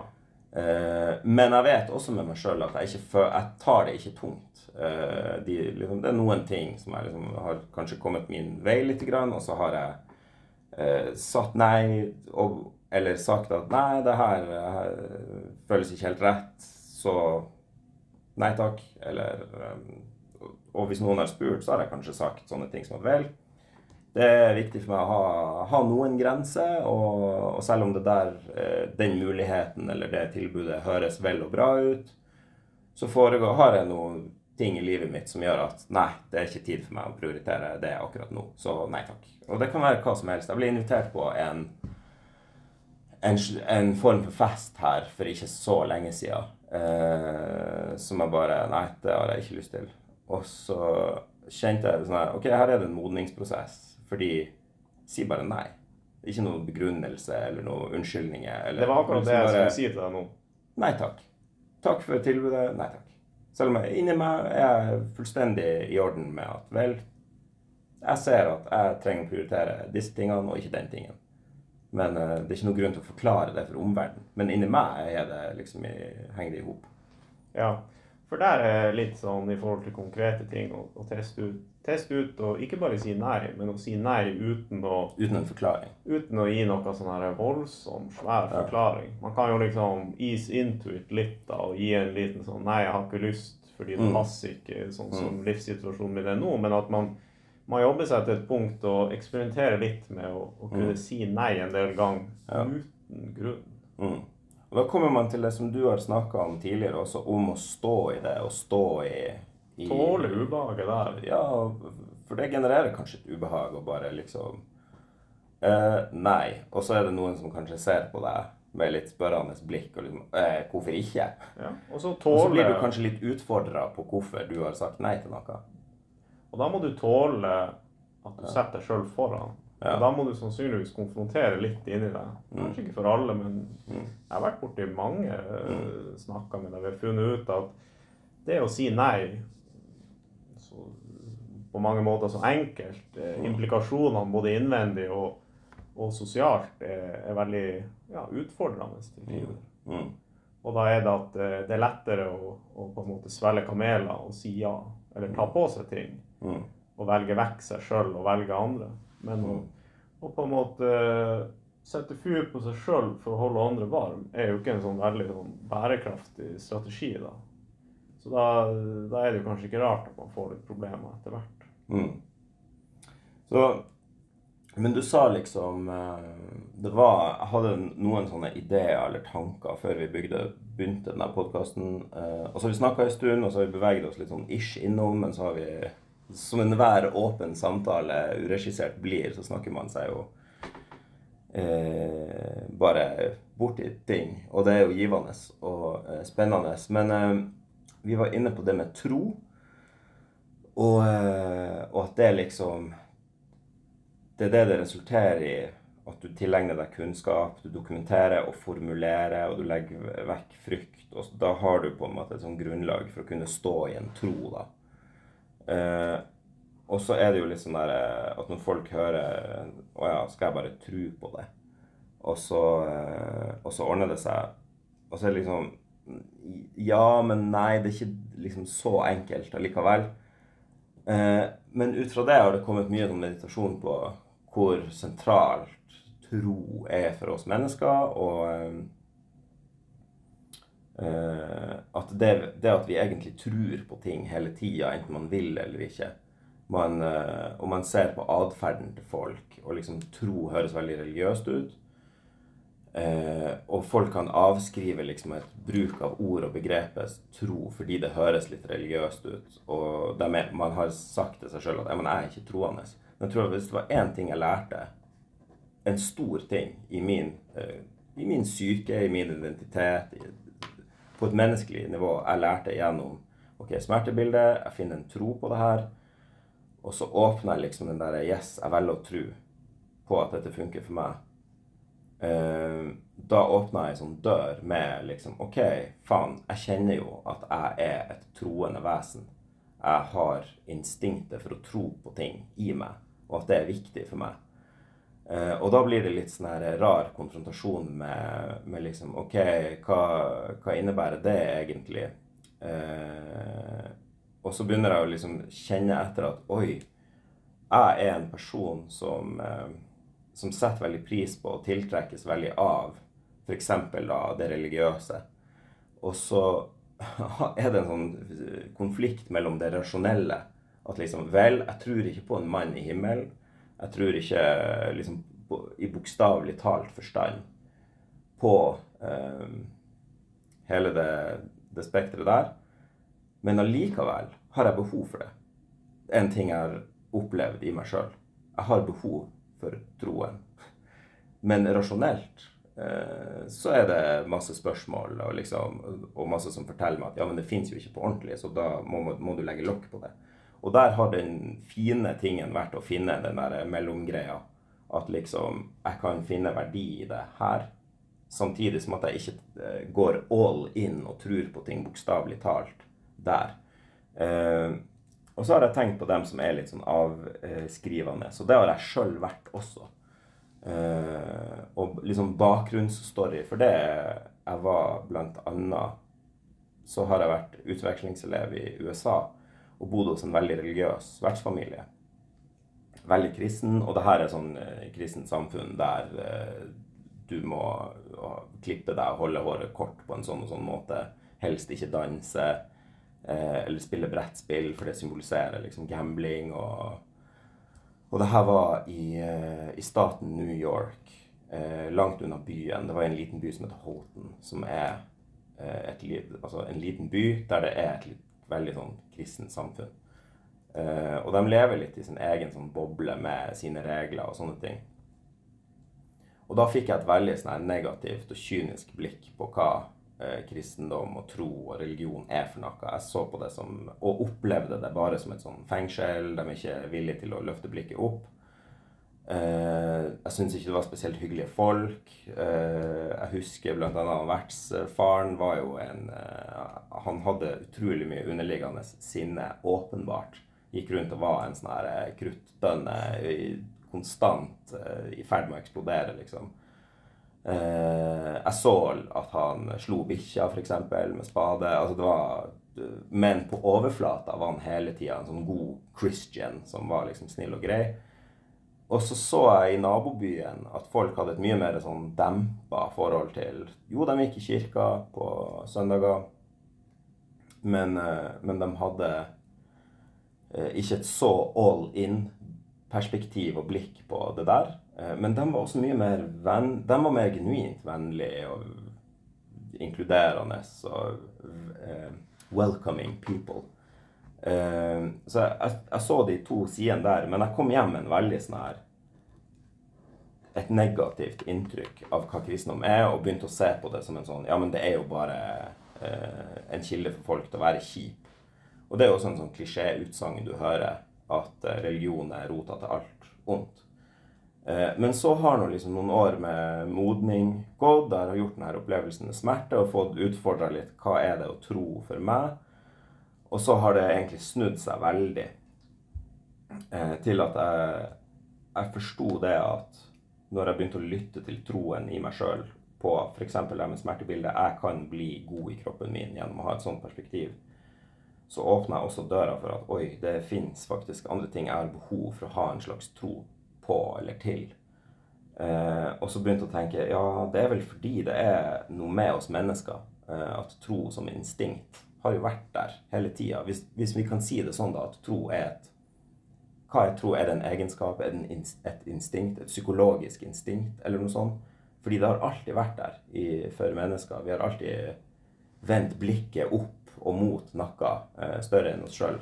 S1: Eh, men jeg vet også med meg sjøl at jeg, ikke jeg tar det ikke tungt. Eh, de, liksom, det er noen ting som jeg liksom, har kanskje kommet min vei litt, grann, og så har jeg eh, sagt nei, og, eller sagt at nei, det her eh, føles ikke helt rett, så nei takk. Eller eh, Og hvis noen har spurt, så har jeg kanskje sagt sånne ting som at vel, det er viktig for meg å ha, ha noen grenser, og, og selv om det der, eh, den muligheten eller det tilbudet høres vel og bra ut, så foregår, har jeg noen ting i livet mitt som gjør at nei, det er ikke tid for meg å prioritere det akkurat nå. Så nei takk. Og det kan være hva som helst. Jeg ble invitert på en, en, en form for fest her for ikke så lenge siden. Eh, som jeg bare Nei, det har jeg ikke lyst til. Og så kjente jeg sånn her Ok, her er det en modningsprosess. Fordi Si bare nei. Ikke noen begrunnelse eller noen unnskyldninger. Eller,
S2: Det var akkurat det jeg
S1: bare-
S2: skulle si til deg nå.
S1: Nei takk. Takk for tilbudet. Nei takk. Selv om jeg inni meg er jeg fullstendig i orden med at vel, jeg ser at jeg trenger å prioritere disse tingene og ikke den tingen. Men uh, det er ikke noen grunn til å forklare det for omverdenen. Men inni meg er det liksom i, henger det i hop.
S2: Ja. For der er litt sånn i forhold til konkrete ting å, å teste ut. Teste ut og ikke bare si nei, men å si nei uten å,
S1: Uten en forklaring.
S2: uten å gi noe sånn her voldsom, svær
S1: Ja.
S2: forklaring. Man kan jo liksom ease into it litt da, og gi en liten sånn nei, jeg har ikke lyst fordi det
S1: Mm.
S2: passer ikke sånn som livssituasjonen min er nå, men at man man jobber seg til et punkt og eksperimenterer litt med å, å kunne
S1: Mm.
S2: si nei en del ganger
S1: Ja.
S2: uten grunn.
S1: Mm. Og da kommer man til det som du har snakka om tidligere, også om å stå i det, og stå i, i
S2: Tåle ubehaget der.
S1: Ja, for det genererer kanskje et ubehag å bare liksom eh, Nei. Og så er det noen som kanskje ser på deg med litt spørrende blikk og liksom eh, Hvorfor ikke?
S2: Ja. Og så
S1: Og så blir du kanskje litt utfordra på hvorfor du har sagt nei til noe.
S2: Og da må du tåle at du setter deg sjøl foran.
S1: Ja.
S2: Da må du sannsynligvis konfrontere litt inni deg. Kanskje ikke for alle, men
S1: Mm.
S2: jeg har vært borti mange uh, med deg. Vi har funnet ut at det å si nei så, på mange måter så enkelt eh,
S1: Mm.
S2: Implikasjonene både innvendig og, og sosialt er, er veldig ja, utfordrende til tider.
S1: Mm.
S2: Og da er det at eh, det er lettere å, å på en måte svelge kameler og si ja, eller ta på seg ting.
S1: Mm.
S2: Og velge vekk seg sjøl og velge andre. Men å, å på en måte sette fyr på seg sjøl for å holde andre varm, er jo ikke en sånn veldig sånn bærekraftig strategi. da. Så da, da er det jo kanskje ikke rart at man får litt problemer etter hvert.
S1: Mm. Så Men du sa liksom eh, Det var Jeg hadde noen sånne ideer eller tanker før vi bygde, begynte denne podkasten. Og så har vi snakka en stund, og så har vi beveget oss litt sånn ish innom, men så har vi Som enhver åpen samtale uregissert blir, så snakker man seg jo eh, bare borti ting. Og det er jo givende og eh, spennende. Men eh, vi var inne på det med tro. Og, eh, og at det liksom Det er det det resulterer i. At du tilegner deg kunnskap, du dokumenterer og formulerer, og du legger vekk frykt. Og da har du på en måte et sånn grunnlag for å kunne stå i en tro, da. Eh, og så er det jo litt sånn der eh, at når folk hører Å ja, skal jeg bare tro på det? Og så, eh, og så ordner det seg. Og så er det liksom Ja, men nei, det er ikke liksom så enkelt allikevel. Eh, men ut fra det har det kommet mye sånn meditasjon på hvor sentralt tro er for oss mennesker, og eh, at det, det at vi egentlig tror på ting hele tida, enten man vil eller ikke man, eh, Og man ser på atferden til folk, og liksom tro høres veldig religiøst ut. Eh, og folk kan avskrive liksom et bruk av ord og begrepet tro fordi det høres litt religiøst ut. Og er, man har sagt til seg sjøl at man er ikke troende. Men jeg tror at hvis det var én ting jeg lærte en stor ting i min, eh, i min syke, i min identitet, i, på et menneskelig nivå. Jeg lærte gjennom ok, smertebildet, jeg finner en tro på det her. Og så åpner jeg liksom den der Yes, jeg velger å tro på at dette funker for meg. Uh, da åpna jeg en sånn dør med liksom OK, faen, jeg kjenner jo at jeg er et troende vesen. Jeg har instinktet for å tro på ting i meg, og at det er viktig for meg. Uh, og da blir det litt sånn her rar konfrontasjon med, med liksom OK, hva, hva, innebærer det egentlig? Eh, og så begynner jeg å liksom kjenne etter at oi, jeg er en person som som setter veldig pris på og tiltrekkes veldig av f.eks. det religiøse. Og så er det en sånn konflikt mellom det rasjonelle. At liksom Vel, jeg tror ikke på en mann i himmelen. Jeg tror ikke liksom i bokstavelig talt forstand på eh, hele det, det spekteret der. Men allikevel har jeg behov for det. En ting jeg har opplevd i meg sjøl. Jeg har behov for troen. Men rasjonelt eh, så er det masse spørsmål og, liksom, og, masse som forteller meg at ja, men det fins jo ikke på ordentlig, så da må, må du legge lokk på det. Og der har den fine tingen vært å finne den der mellomgreia. At liksom jeg kan finne verdi i det her, samtidig som at jeg ikke eh, går all in og tror på ting bokstavelig talt der. Eh, og så har jeg tenkt på dem som er litt sånn avskrivende. Så det har jeg sjøl vært også. Eh, og liksom bakgrunnsstory for det jeg var blant annet Så har jeg vært utvekslingselev i USA og bodde hos en veldig religiøs vertsfamilie. Veldig kristen, og det her er sånn uh, kristent samfunn der uh, du må klippe deg og holde håret kort på en sånn og sånn måte. Helst ikke danse Eh, eller spille brettspill, for det symboliserer liksom gambling. Og, og det her var i, eh, i staten New York, eh, langt unna byen. Det var en liten by som heter Holton, som er et, altså en liten by der det er et litt, veldig sånn kristent samfunn. og de lever litt i sin egen sånn boble med sine regler og sånne ting. Og da fikk jeg et veldig sånn negativt og kynisk blikk på hva eh, kristendom og tro og religion er for noe. Jeg så på det som, og opplevde det bare som et sånn fengsel. De er ikke villige til å løfte blikket opp. Eh, jeg syns ikke det var spesielt hyggelige folk. Eh, jeg husker bl.a. vertsfaren var jo en eh, Han hadde utrolig mye underliggende sinne, åpenbart. Gikk rundt og var en sånn her kruttbønne konstant i ferd med å eksplodere, liksom. Jeg så at han slo bikkja, f.eks., med spade. Altså, det var Men på overflata var han hele tida en sånn god Christian som var liksom snill og grei. Og så så jeg i nabobyen at folk hadde et mye mer sånn dempa forhold til Jo, de gikk i kirka på søndager, men, eh, men de hadde eh, ikke et så all in-perspektiv og blikk på det der. Eh, men de var også mye mer venn, de var mer genuint vennlige og inkluderende og welcoming people. Uh, så jeg, jeg, så de to sidene der, men jeg kom hjem med en veldig sånn her et negativt inntrykk av hva kristendom er, og begynte å se på det som en sånn Ja, men det er jo bare uh, en kilde for folk til å være kjip. Og det er jo også en sånn klisjéutsagn du hører, at religion er rota til alt ondt. Eh, men så har nå liksom noen år med modning gått, der jeg har gjort denne opplevelsen med smerte og fått utfordra litt hva er det å tro for meg. Og så har det egentlig snudd seg veldig eh, til at jeg, jeg forsto det at når jeg begynte å lytte til troen i meg sjøl på f.eks. det med smertebildet Jeg kan bli god i kroppen min gjennom å ha et sånt perspektiv. Så åpna jeg også døra for at oi, det fins faktisk andre ting jeg har behov for å ha en slags tro på eller til. Eh, og så begynte jeg å tenke ja, det er vel fordi det er noe med oss mennesker eh, at tro som instinkt har jo vært der hele tida. Hvis, hvis, vi kan si det sånn da, at tro er et Hva er tro? Er det en egenskap? Er det et instinkt? Et psykologisk instinkt? Eller noe sånt? Fordi det har alltid vært der i, for mennesker. Vi har alltid vendt blikket opp og mot noe eh, større enn oss sjøl.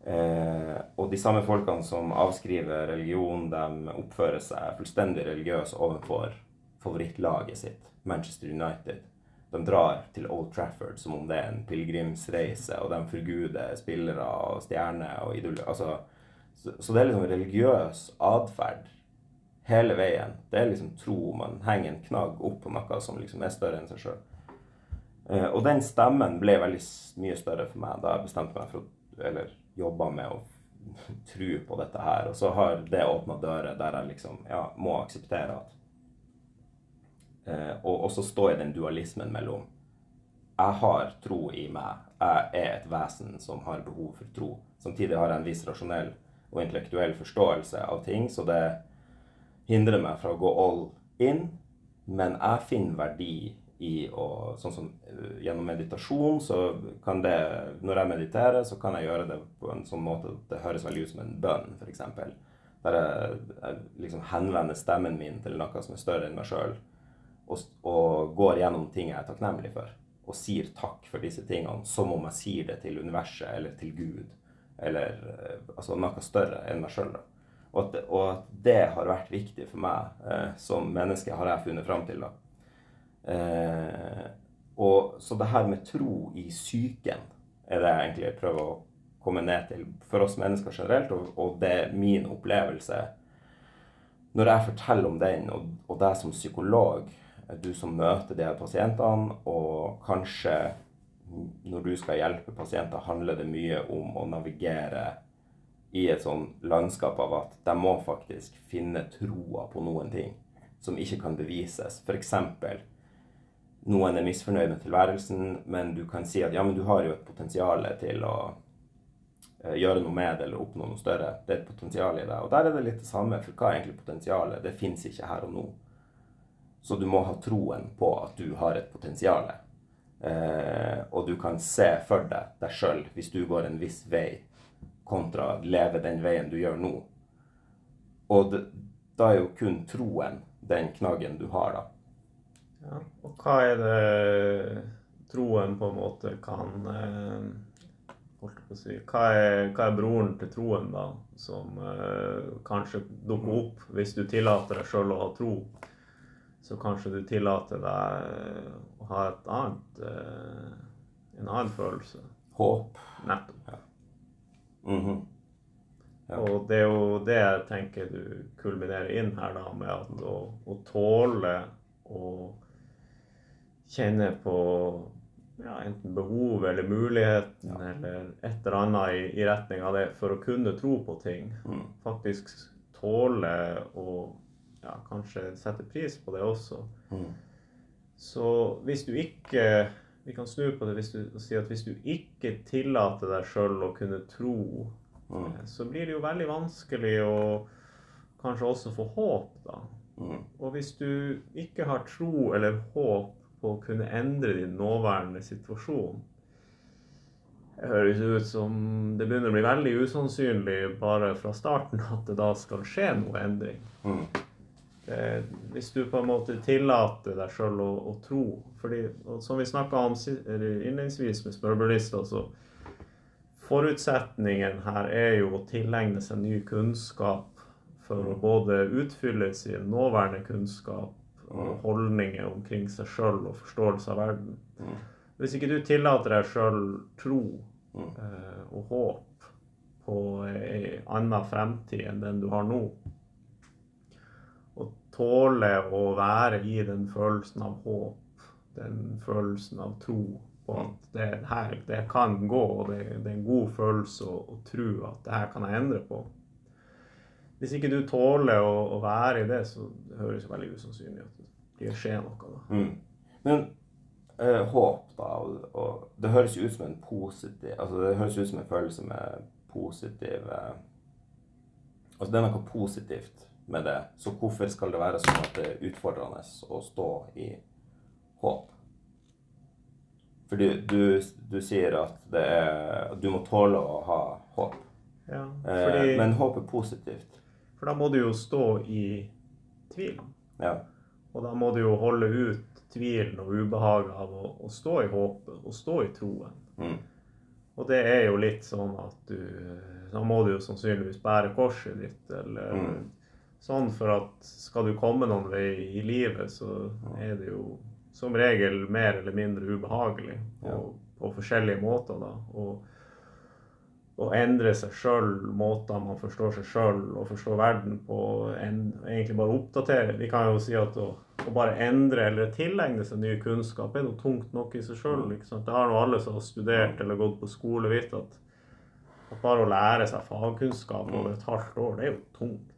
S1: Eh, og de samme folkene som avskriver religion, de oppfører seg fullstendig religiøse overfor favorittlaget sitt, Manchester United. De drar til Old Trafford som om det er en pilegrimsreise, og de forguder spillere og stjerner og idoler. Altså, så, så det er liksom religiøs atferd hele veien. Det er liksom tro. Man henger en knagg opp på noe som liksom er større enn seg sjøl. Eh, og den stemmen ble veldig mye større for meg da jeg bestemte meg for å Eller jobba med å tro på dette her. Og så har det åpna dører der jeg liksom ja, må akseptere at Og også stå i den dualismen mellom jeg har tro i meg. Jeg er et vesen som har behov for tro. Samtidig har jeg en viss rasjonell og intellektuell forståelse av ting, så det hindrer meg fra å gå all in. Men jeg finner verdi i å Sånn som uh, gjennom meditasjon, så kan det Når jeg mediterer, så kan jeg gjøre det på en sånn måte at det høres veldig ut som en bønn, f.eks. Der jeg, jeg liksom henvender stemmen min til noe som er større enn meg sjøl, og, og går gjennom ting jeg er takknemlig for og sier takk for disse tingene som om jeg sier det til universet eller til Gud. Eller altså noe større enn meg sjøl. Og, og at det har vært viktig for meg eh, som menneske, har jeg funnet fram til. da. Eh, og Så det her med tro i psyken er det jeg egentlig prøver å komme ned til for oss mennesker generelt, og, og det er min opplevelse. Når jeg forteller om den, og, og deg som psykolog, du som møter de her pasientene, og kanskje når du skal hjelpe pasienter, handler det mye om å navigere i et sånn landskap av at de må faktisk finne troa på noen ting som ikke kan bevises. F.eks. noen er misfornøyd med tilværelsen, men du kan si at ja, men du har jo et potensial til å uh, gjøre noe med det eller oppnå noe større. Det er et potensial i det. Og der er det litt det samme, for hva er egentlig potensialet? Det fins ikke her og nå. Så du må ha troen på at du har et potensial. Eh, og du kan se for deg deg sjøl hvis du går en viss vei, kontra leve den veien du gjør nå. Og det, da er jo kun troen den knaggen du har, da.
S2: Ja, og hva er det troen på en måte kan eh, holdt på å si, hva er, hva er broren til troen, da, som eh, kanskje dukker opp hvis du tillater deg sjøl å ha tro? Så kanskje du tillater deg å ha et annet eh, en annen følelse.
S1: Håp.
S2: Nettopp.
S1: Ja. Mm -hmm.
S2: ja. Og det er jo det jeg tenker du kulminerer inn her, da, med at å, å tåle å kjenne på ja, enten behov eller muligheten ja. eller et eller annet i, i, retning av det for å kunne tro på ting. Mm. Faktisk tåle å ja, kanskje setter pris på det også. Mm. Så hvis du ikke Vi kan snu på det hvis du, og si at hvis du ikke tillater deg sjøl å kunne tro, mm. Eh, så blir det jo veldig vanskelig å kanskje også få håp, da. Mm. Og hvis du ikke har tro eller håp på å kunne endre din nåværende situasjon, det høres ut som det begynner å bli veldig usannsynlig bare fra starten at det da skal skje noe endring. Mm. Eh, hvis du på en måte tillater deg sjøl å, å, tro fordi, Som vi snakka om innledningsvis med smørbrødlista, så Forutsetningen her er jo å tilegne seg ny kunnskap for å både utfylle sin nåværende kunnskap og holdninger omkring seg sjøl og forståelse av verden. Hvis ikke du tillater deg sjøl tro eh, og håp på ei anna fremtid enn den du har nå, tåle å være i den følelsen av håp, den følelsen av tro på at det her det kan gå, og det, det er en god følelse å, å tro at det her kan jeg endre på. Hvis ikke du tåler å, å være i det, så det høres det veldig usannsynlig at det skjer noe. da.
S1: Mm. Men eh, håp, da, og, og, det høres ut som en positiv altså Det høres ut som en følelse med positiv eh, Altså det er noe positivt med det. Så hvorfor skal det være sånn at det er utfordrende å stå i håp? Fordi du, du sier at det er Du må tåle å ha håp.
S2: Ja,
S1: eh, Men håp er positivt.
S2: For da må du jo stå i tvil.
S1: Ja.
S2: Og da må du jo holde ut tvilen og ubehaget av å, å, stå i håpet og stå i troen. Mm. Og det er jo litt sånn at du Da må du jo sannsynligvis bære korset ditt, eller
S1: Mm.
S2: Sånn, for at skal du komme noen vei i livet, så er det jo som regel mer eller mindre ubehagelig
S1: Ja.
S2: på forskjellige måter, da. Og, å endre seg sjøl, måter man forstår seg sjøl og forstår verden på, en, egentlig bare oppdatere. Vi kan jo si at å, å bare endre eller tilegne seg ny kunnskap er noe tungt nok i seg sjøl. Det har nå alle som har studert eller gått på skole, visst at, at bare å lære seg fagkunnskap over et halvt år, det er jo tungt.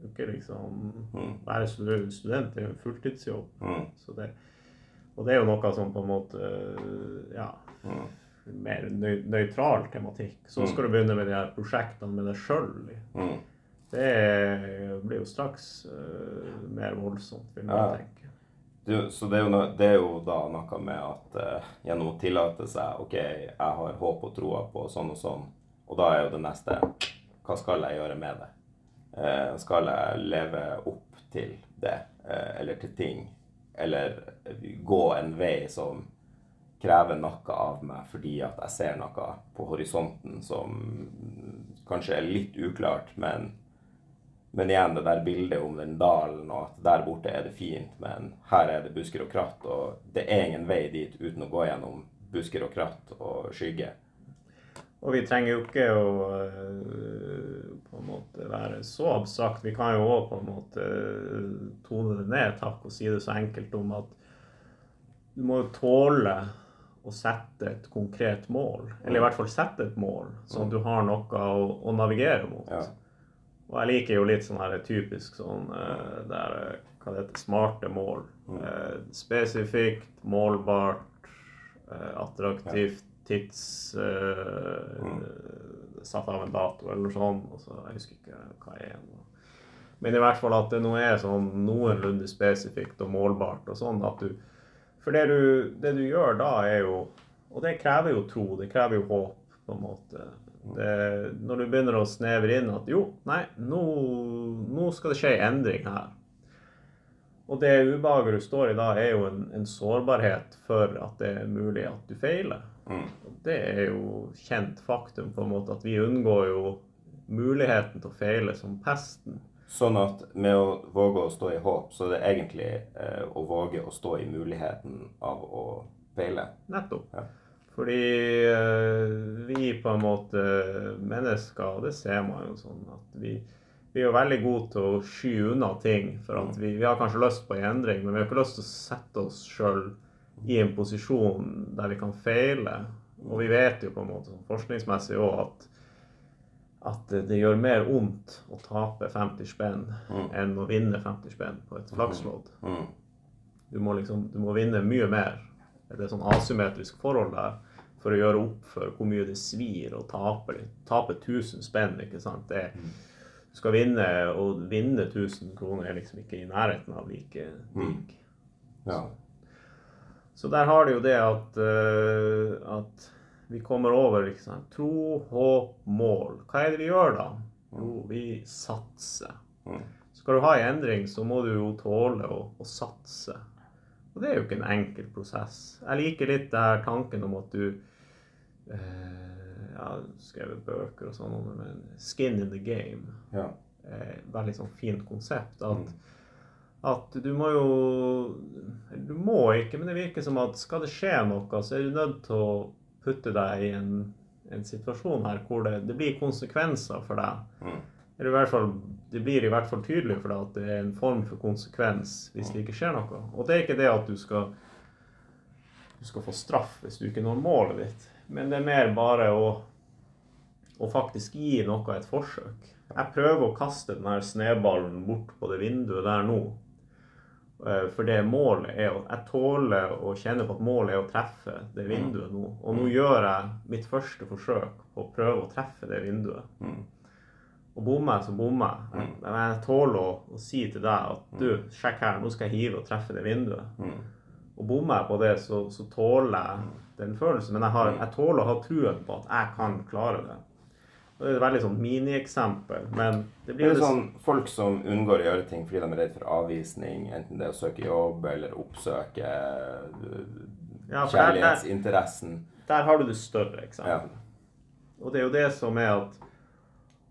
S2: Er ikke liksom
S1: Mm.
S2: Være stu- student jo en fulltidsjobb.
S1: Mm.
S2: Så det, og det er jo noe som på en måte Ja,
S1: Mm.
S2: mer nøy, nøytral tematikk. Så skal du begynne med de her prosjektene med deg sjøl. Det blir jo straks uh, mer voldsomt, vil jeg tenke.
S1: Du, så det er, no, det er jo da noe med at eh, gjennom å tillate seg OK, jeg har håp og troa på sånn og sånn, og da er jo det neste Hva skal jeg gjøre med det? Eh, skal jeg leve opp til det, eh, eller til ting? Eller gå en vei som krever noe av meg fordi at jeg ser noe på horisonten som kanskje er litt uklart, men men igjen det der bildet om den dalen, og at der borte er det fint, men her er det busker og kratt, og det er ingen vei dit uten å gå gjennom busker og kratt og skygge.
S2: Og vi trenger jo ikke å eh, på en måte være så abstrakt. Vi kan jo òg på en måte eh, tone det ned takk og si det så enkelt om at du må jo tåle å sette et konkret mål. Eller i hvert fall sette et mål, sånn at du har noe å, å navigere mot.
S1: Ja.
S2: Og jeg liker jo litt sånn her typisk sånn eh, der Hva det heter smarte mål. Eh, spesifikt, målbart, attraktivt, tids eh, Satt av en dato eller noe sånt. Og så, jeg husker ikke hva jeg er. Men i hvert fall at det nå er sånn noenlunde spesifikt og målbart og sånn at du For det du, det du gjør da, er jo Og det krever jo tro, det krever jo håp, på en måte. Det, når du begynner å snevre inn at jo, nei, nå, nå skal det skje en endring her. Og det ubehaget du står i da, er jo en, en sårbarhet for at det er mulig at du feiler.
S1: Mm.
S2: Det er jo kjent faktum på en måte at vi unngår jo muligheten til å feile som pesten.
S1: Sånn at med å våge å stå i håp, så er det egentlig eh, å våge å stå i muligheten av å feile.
S2: Nettopp.
S1: Ja.
S2: Fordi eh, vi på en måte mennesker, og det ser man jo sånn at vi, vi er jo veldig gode til å sky unna ting. For at vi, vi har kanskje lyst på en endring, men vi har ikke lyst til å sette oss sjøl i en posisjon der vi kan feile. Og vi vet jo på en måte sånn forskningsmessig òg at, at det gjør mer vondt å tape 50 spenn enn å vinne 50 spenn på et flakslodd.
S1: Mm.
S2: Du må liksom, du må vinne mye mer. Det er sånn asymmetrisk forhold der for å gjøre opp for hvor mye det svir å tape. Tape 1000 spenn, ikke sant. Det, du skal vinne, og vinne 1000 kroner er liksom ikke i nærheten av like digg.
S1: Ja.
S2: Så der har du jo det at, uh, at vi kommer over liksom, tro, håp, mål. Hva er det vi gjør da? Jo, vi satser.
S1: Mm.
S2: Skal du ha en endring, så må du jo tåle å, å satse. Og det er jo ikke en enkel prosess. Jeg liker litt det her tanken om at du eh, Jeg har skrevet bøker og sånn om det, men skin in the game
S1: ja.
S2: er et veldig sånn fint konsept. At, at du må jo Du må ikke, men det virker som at skal det skje noe, så er du nødt til å putte deg i en, en situasjon her hvor det, det blir konsekvenser for deg.
S1: Mm.
S2: Eller i hvert fall, det blir i hvert fall tydelig for deg at det er en form for konsekvens hvis det ikke skjer noe. Og det er ikke det at du skal, du skal få straff hvis du ikke når målet ditt, men det er mer bare å, å faktisk gi noe et forsøk. Jeg prøver å kaste den her sneballen bort på det vinduet der nå. Eh, For det målet er å Jeg tåler å kjenne på at målet er å treffe det vinduet nå. Og nå gjør jeg mitt første forsøk på å prøve å treffe det vinduet.
S1: Mm.
S2: Og bommer jeg, så bommer jeg. Men jeg tåler å, å si til deg at du, sjekk her, nå skal jeg hive og treffe det vinduet. Og bommer jeg på det, så, så tåler jeg den følelsen. Men jeg, har, jeg tåler å ha truen på at jeg kan klare det. Og det er et veldig sånn minieksempel, men det
S1: Det
S2: blir
S1: er
S2: jo
S1: sånn folk som unngår å gjøre ting fordi de er redd for avvisning, enten det er å søke jobb eller oppsøke øh,
S2: Ja, kjærlighetsinteressen. der- der- der har du det større eksempelet. Og det er jo det som er at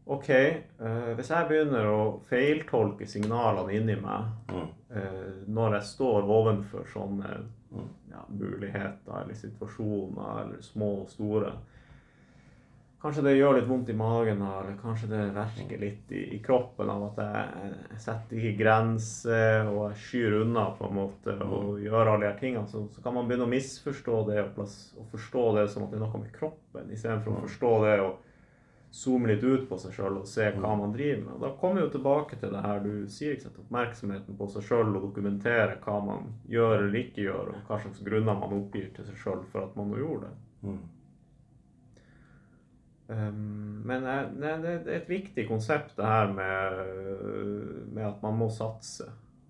S2: OK, uh, hvis jeg begynner å feiltolke signalene inni meg
S1: Mm.
S2: uh, når jeg står ovenfor sånne ja, muligheter eller situasjoner, eller små og store Kanskje det gjør litt vondt i magen, eller kanskje det verker litt i, i kroppen av at jeg, jeg setter ikke grenser og jeg skyr unna på en måte og gjør alle de her tingene. Så, så kan man begynne å misforstå det og, plass, og forstå det som at det er noe med kroppen, istedenfor å forstå det og zoome litt ut på seg sjøl og se hva man driver med. Og da kommer vi jo tilbake til det her du sier, ikke sant? oppmerksomheten på seg sjøl og dokumentere hva man gjør eller ikke gjør, og hva slags grunner man oppgir til seg sjøl for at man nå gjorde det.
S1: Mm.
S2: Um, men eh, det det er et viktig konsept det her med, med at man må satse.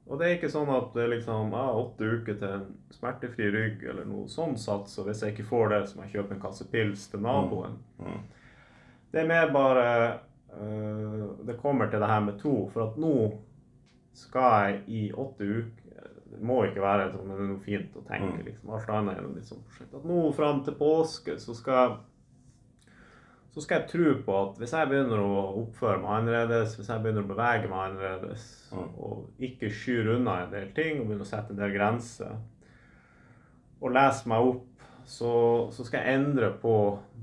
S2: Og det er ikke sånn at det er liksom ah, åtte uker til en smertefri rygg eller noe sånn sats, og hvis jeg ikke får det, så må jeg kjøpe en kasse pils til naboen.
S1: Mm.
S2: Det er mer bare uh, Det kommer til det her med tro. For at nå skal jeg i åtte uker Det må ikke være sånn, men det er noe fint å tenke.
S1: Mm.
S2: liksom, Alt annet noe litt sånn prosjekt. At nå fram til påske så skal jeg så skal jeg tro på at hvis jeg begynner å oppføre meg annerledes, hvis jeg begynner å bevege meg annerledes,
S1: Mm.
S2: og ikke skyr unna en del ting og begynner å sette en del grenser, og lese meg opp, så, så skal jeg endre på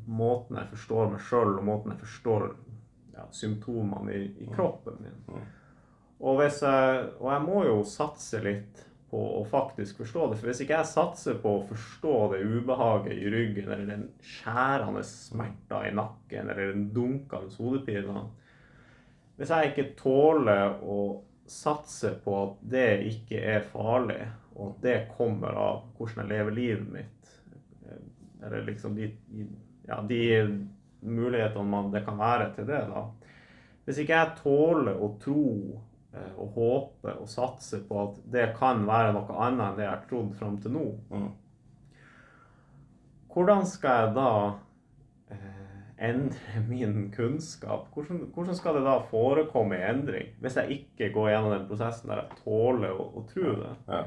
S2: måten jeg forstår meg sjøl, og måten jeg forstår ja, symptomene i, i kroppen min.
S1: Mm.
S2: Og, hvis jeg, og jeg må jo satse litt på å faktisk forstå det. For hvis ikke jeg satser på å forstå det ubehaget i ryggen, eller den skjærende smerta i nakken, eller den dunkende hodepina Hvis jeg ikke tåler å satse på at det ikke er farlig, og at det kommer av hvordan jeg lever livet mitt, eh, eller liksom de, ja, de mulighetene man, det kan være til det, da Hvis ikke jeg tåler å tro eh, og håpe og satse på at det kan være noe annet enn det jeg har trodd fram til nå,
S1: Mm.
S2: hvordan skal jeg da eh, endre min kunnskap? Hvordan, hvordan skal det da forekomme i endring, hvis jeg ikke går gjennom den prosessen der jeg tåler å, å tro det?
S1: Ja.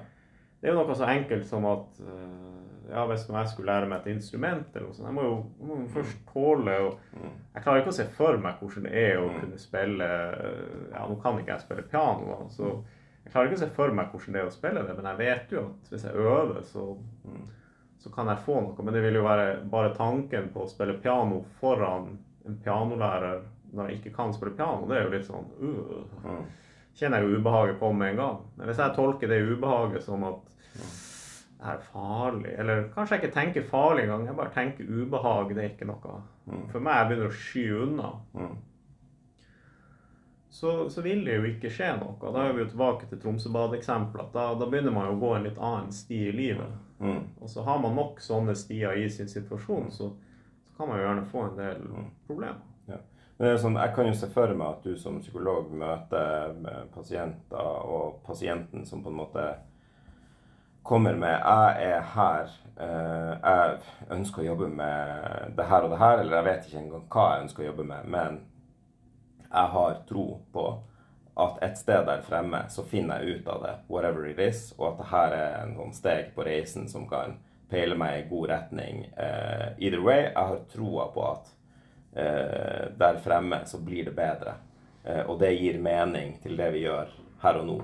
S2: Det er jo noe så enkelt som at eh, ja, hvis jeg skulle lære meg et instrument eller noe sånt, jeg må jo, jeg må jo først tåle å
S1: Mm.
S2: Jeg klarer ikke å se for meg hvordan det er å
S1: Mm.
S2: kunne spille eh, Ja, nå kan ikke jeg spille piano, så jeg klarer ikke å se for meg hvordan det er å spille det, men jeg vet jo at hvis jeg øver, så,
S1: Mm.
S2: så kan jeg få noe. Men det vil jo være bare tanken på å spille piano foran en pianolærer når jeg ikke kan spille piano, det er jo litt sånn uh,
S1: Mm.
S2: Kjenner jeg jo ubehaget på med en gang. Men hvis jeg tolker det ubehaget som at det er farlig, eller kanskje jeg ikke tenker farlig engang, jeg bare tenker ubehag, det er ikke noe
S1: Mm.
S2: For meg jeg begynner å sky unna
S1: Mm.
S2: så, så vil det jo ikke skje noe. Da er vi jo tilbake til Tromsøbad-eksempelet. Da, da begynner man jo å gå en litt annen sti i livet.
S1: Mm.
S2: Og så har man nok sånne stier i sin situasjon, så, så kan man jo gjerne få en del problemer.
S1: Ja. det sånn, jeg kan jo se for meg at du som psykolog møter pasienter, og pasienten som på en måte kommer med 'Jeg er her. eh, jeg ønsker å jobbe med det her og det her', eller jeg vet ikke engang hva jeg ønsker å jobbe med, men jeg har tro på at et sted der fremme så finner jeg ut av det, whatever it is, og at det her er en sånn steg på reisen som kan peile meg i god retning. Eh, either way, jeg har troa på at eh, der fremme så blir det bedre. Og det gir mening til det vi gjør her og nå.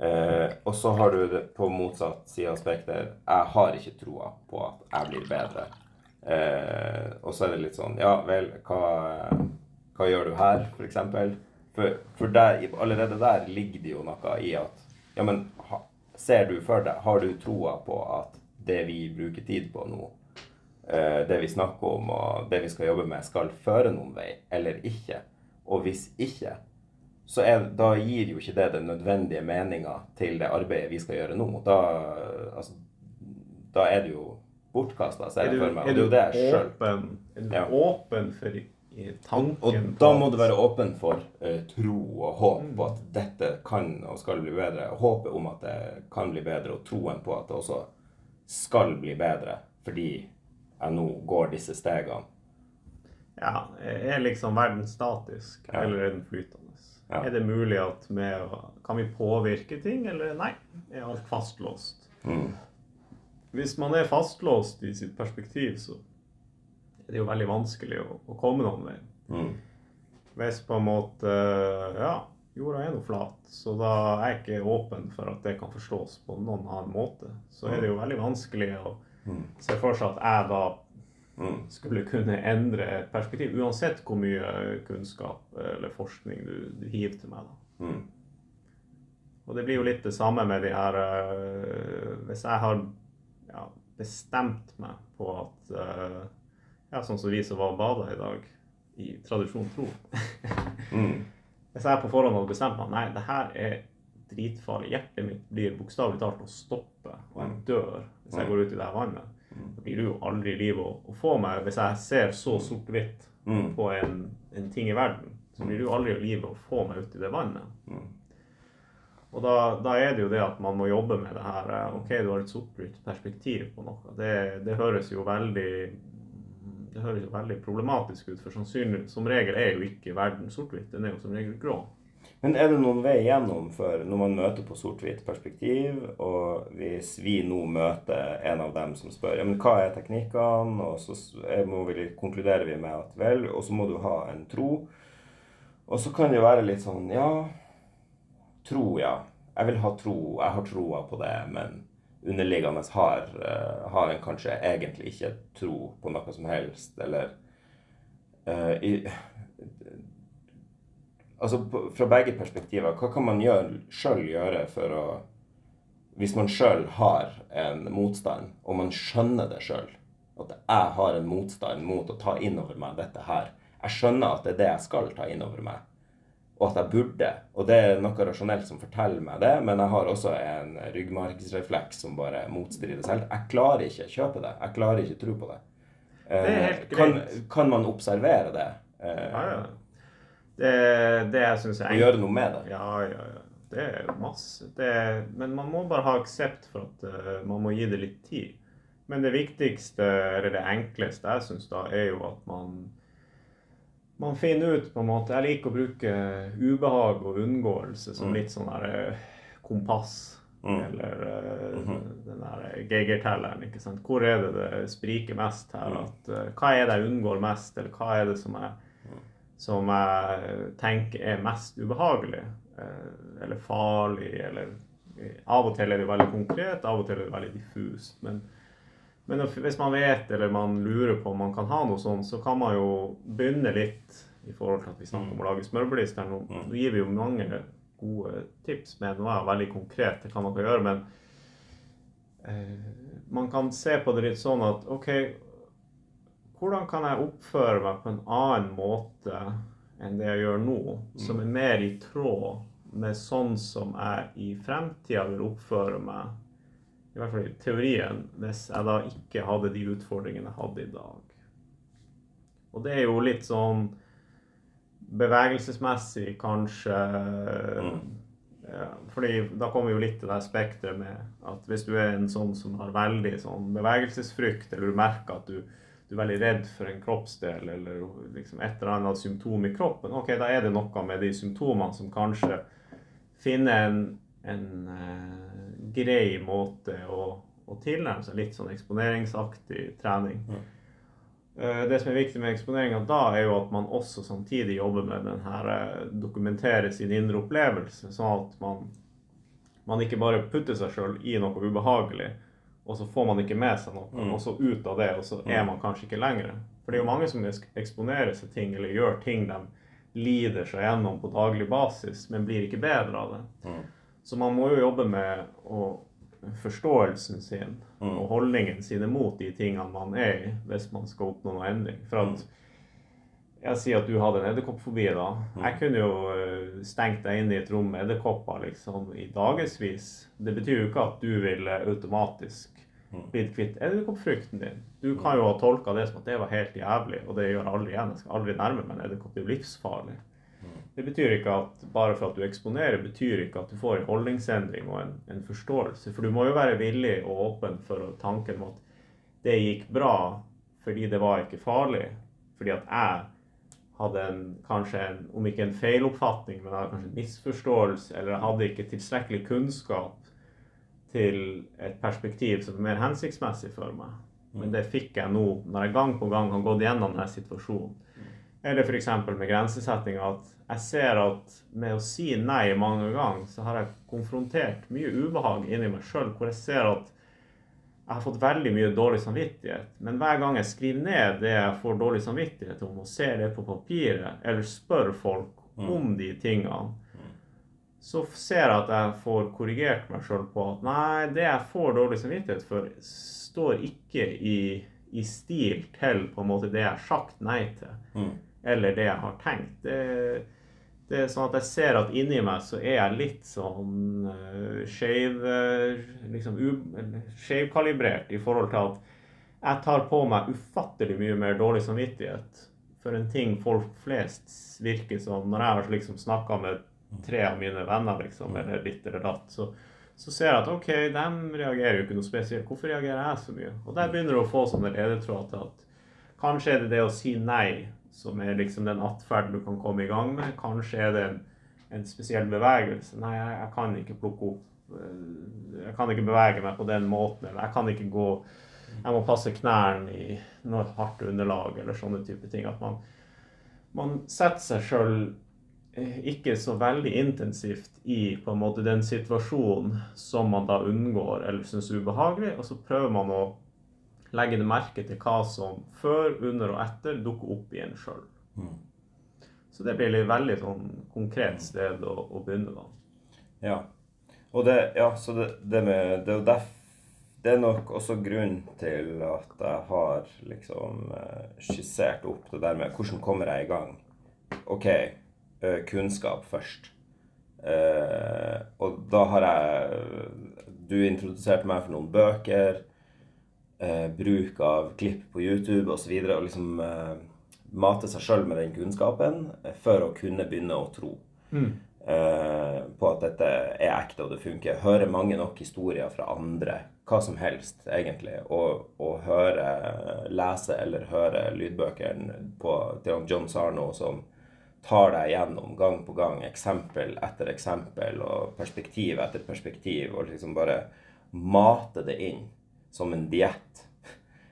S1: Eh, og så har du det på motsatt side av Spekter. Jeg har ikke troa på at jeg blir bedre. Eh, og så er det litt sånn Ja vel, hva, hva gjør du her, f.eks.? For, for der, allerede der ligger det jo noe i at Ja, men ha, ser du for deg Har du troa på at det vi bruker tid på nå, eh, det vi snakker om og det vi skal jobbe med, skal føre noen vei, eller ikke? Og hvis ikke, så er, da gir jo ikke det den nødvendige meninga til det arbeidet vi skal gjøre nå. Da, altså, da er det jo bortkasta, ser
S2: Er
S1: jeg for meg. Og det
S2: du
S1: er jo det jeg sjøl
S2: er du
S1: Ja.
S2: åpen for tanken
S1: Og
S2: på
S1: da må du være åpen for uh, tro og håp på at dette kan og skal bli bedre. Og håpet om at det kan bli bedre, og troen på at det også skal bli bedre fordi jeg nå går disse stegene.
S2: Ja, Er liksom verden statisk,
S1: Ja.
S2: eller er den flytende?
S1: Ja.
S2: Er det mulig at med, Kan vi påvirke ting, eller nei? Er alt fastlåst?
S1: Mm.
S2: hvis man er fastlåst i sitt perspektiv, så er det jo veldig vanskelig å, å komme noen vei.
S1: Mm.
S2: Hvis på en måte Ja, jorda er nå flat, så da er jeg ikke åpen for at det kan forstås på noen annen måte. Så er det jo veldig vanskelig å
S1: Mm.
S2: se for seg at jeg da
S1: Mm.
S2: Skulle kunne endre et perspektiv, uansett hvor mye kunnskap eller forskning du, du hiver til meg. da.
S1: Mm.
S2: Og det blir jo litt det samme med de her øh, Hvis jeg har ja, bestemt meg på at øh, Ja, sånn som vi som var og bada i dag, i tradisjon tro.
S1: Mm.
S2: Hvis jeg på forhånd hadde bestemt meg nei, det her er dritfarlig, hjertet mitt blir bokstavelig talt å stoppe, og jeg dør hvis jeg går ut i det her vannet, da blir det jo aldri liv å, å få meg. Hvis jeg ser så sort-hvitt
S1: Mm.
S2: på en, en ting i verden, så blir det jo aldri liv å få meg ut i det vannet.
S1: Mm.
S2: Og da, da er det jo det at man må jobbe med det her eh, OK, du har et sort-hvitt perspektiv på noe. Det, det høres jo veldig det høres jo veldig problematisk ut, for sannsynlig, som regel er jo ikke verden sort-hvitt. Den er jo som regel grå.
S1: Men er det noen vei gjennom for når man møter på sort-hvitt perspektiv, og hvis vi nå møter en av dem som spør ja, men hva er teknikkene, og så må vi, konkluderer vi med at vel, og så må du ha en tro. Og så kan det jo være litt sånn ja, tro, ja. Jeg vil ha tro, jeg har troa på det, men underliggende har, eh, har en kanskje egentlig ikke tro på noe som helst, eller uh, i, Altså fra begge perspektiver, hva kan man gjøre, sjøl gjøre for å Hvis man sjøl har en motstand, og man skjønner det sjøl, at jeg har en motstand mot å ta inn over meg dette her Jeg skjønner at det er det jeg skal ta inn over meg, og at jeg burde. Og det er noe rasjonelt som forteller meg det, men jeg har også en ryggmargsrefleks som bare motstrider selv. Jeg klarer ikke kjøpe det. Jeg klarer ikke tro på det.
S2: det er helt
S1: greit. kan, kan man observere det? eh,
S2: Ja, ja. Det, det jeg syns er
S1: Å gjøre noe med det?
S2: Ja, ja, ja. Det er masse. Det, men man må bare ha aksept for at uh, man må gi det litt tid. Men det viktigste, eller det enkleste jeg syns da, er jo at man man finner ut på en måte Jeg liker å bruke ubehag og unngåelse som
S1: Mm.
S2: litt sånn der eh, kompass.
S1: Mm.
S2: Eller uh,
S1: mm -hmm.
S2: den der Geiger-telleren. ikke sant? Hvor er det det spriker mest her?
S1: Mm.
S2: At, uh, hva er det jeg unngår mest, eller hva er det som jeg, som jeg tenker er mest ubehagelig? eh, Eller farlig, eller Av og til er det veldig konkret, av og til er det veldig diffust. Men, men hvis man vet, eller man lurer på om man kan ha noe sånt, så kan man jo begynne litt i forhold til at vi snakker om å lage smørblister. nå.
S1: Mm.
S2: Nå gir vi jo mange gode tips, men nå er jeg veldig konkret, det kan man kan gjøre. Men eh, man kan se på det litt sånn at OK, hvordan kan jeg oppføre meg på en annen måte enn det jeg gjør nå, som er mer i tråd med sånn som jeg i fremtida vil oppføre meg, i hvert fall i teorien, hvis jeg da ikke hadde de utfordringene jeg hadde i dag. Og det er jo litt sånn bevegelsesmessig kanskje. Ja, fordi da kommer vi jo litt til det spekteret med at hvis du er en sånn som har veldig sånn bevegelsesfrykt, eller du merker at du, du er veldig redd for en kroppsdel eller liksom et eller annet symptom i kroppen, ok, da er det noe med de symptomene som kanskje finner en, en uh, grei måte å, å tilnærme seg litt sånn eksponeringsaktig trening.
S1: Ja.
S2: Uh, Det som er viktig med eksponeringa da, er jo at man også samtidig jobber med den her uh, dokumentere sin indre opplevelse, sånn at man, man ikke bare putter seg sjøl i noe ubehagelig, og så får man ikke med seg noe,
S1: Mm.
S2: og så ut av det, og så er man kanskje ikke lenger. For det er jo mange som eksponerer seg ting, eller gjør ting de lider seg gjennom på daglig basis, men blir ikke bedre av det.
S1: Mm.
S2: Så man må jo jobbe med å, forståelsen sin
S1: Mm.
S2: og holdningen sin mot de tingene man er i, hvis man skal oppnå noe endring. For at jeg sier at du hadde en edderkoppfobi da. Jeg kunne jo eh, stengt deg inn i et rom med edderkopper liksom, i dagevis. Det betyr jo ikke at du ville automatisk blitt kvitt edderkoppfrykten din. Du kan jo ha tolka det som at det var helt jævlig, og det gjør jeg aldri igjen. Jeg skal aldri nærme meg en edderkopp. Det er jo livsfarlig. Det betyr ikke at bare for at du eksponerer, betyr ikke at du får en holdningsendring og en, en forståelse. For du må jo være villig og åpen for tanken om at det gikk bra fordi det var ikke farlig. Fordi at jeg hadde en, kanskje en, om ikke en feiloppfatning, men hadde kanskje en misforståelse, eller hadde ikke tilstrekkelig kunnskap til et perspektiv som er mer hensiktsmessig for meg. Men det fikk jeg nå når jeg gang på gang har gått gjennom denne situasjonen. Eller f.eks. med grensesetting at jeg ser at med å si nei mange ganger, så har jeg konfrontert mye ubehag inni meg sjøl, hvor jeg ser at jeg har fått veldig mye dårlig samvittighet. Men hver gang jeg skriver ned det jeg får dårlig samvittighet om, og ser det på papiret, eller spør folk om de tingene, så ser jeg at jeg får korrigert meg sjøl på at nei, det jeg får dårlig samvittighet for, står ikke i, i stil til på en måte det jeg har sagt nei til,
S1: Mm.
S2: eller det jeg har tenkt. Det, det er sånn at jeg ser at inni meg så er jeg litt sånn uh, liksom i forhold til at jeg tar på meg ufattelig mye mer dårlig samvittighet for en ting folk flest virker som Når jeg har liksom snakka med tre av mine venner, liksom, eller ditt eller datt, så, så ser jeg at OK, de reagerer jo ikke noe spesielt. Hvorfor reagerer jeg så mye? Og der begynner du å få sånne ledetråder til at kanskje er det det å si nei som er liksom den atferden du kan komme i gang med. Kanskje er det en, en spesiell bevegelse. Nei, jeg, jeg kan ikke plukke opp eh, Jeg kan ikke bevege meg på den måten, eller jeg kan ikke gå Jeg må passe knærne i noe hardt underlag, eller sånne type ting. At man, man setter seg sjøl ikke så veldig intensivt i på en måte den situasjonen som man da unngår eller syns er ubehagelig, og så prøver man å legge det merke til hva som før, under og etter dukker opp i en sjøl.
S1: Mm.
S2: Så det blir et veldig sånn konkret sted å, å begynne, da.
S1: Ja. Og det, ja, så det, det med Det er jo Det er nok også grunnen til at jeg har liksom eh, skissert opp det der med hvordan kommer jeg i gang. OK, eh, kunnskap først. Eh, og da har jeg Du introduserte meg for noen bøker. Eh, bruk av klipp på YouTube osv. Og, så og liksom eh, mate seg sjøl med den kunnskapen eh, for å kunne begynne å tro eh, på at dette er ekte og det funker. Høre mange nok historier fra andre, hva som helst egentlig, og, og høre, lese eller høre lydbøkene på, til John Sarno som tar deg gjennom gang på gang, eksempel etter eksempel og perspektiv etter perspektiv, og liksom bare mate det inn som en diett.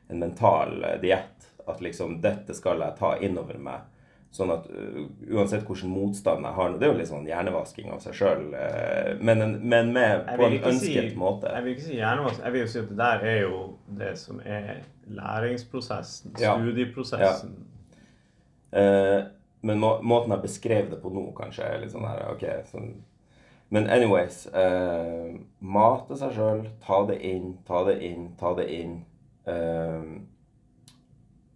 S1: En mental eh, diett. At liksom dette skal jeg ta innover meg. Sånn at uh, uansett hvilken motstand jeg har nå Det er jo litt sånn hjernevasking av seg sjøl, men, men med på en ønsket
S2: si-
S1: måte.
S2: Jeg vil ikke si hjernevask. Jeg vil jo si at det der er jo det som er læringsprosessen,
S1: Ja.
S2: studieprosessen.
S1: Eh, men må, måten jeg beskrev det på nå, kanskje er litt sånn her OK. Sånn. Men anyways eh, Mate seg sjøl. Ta det inn, ta det inn, ta det inn. eh,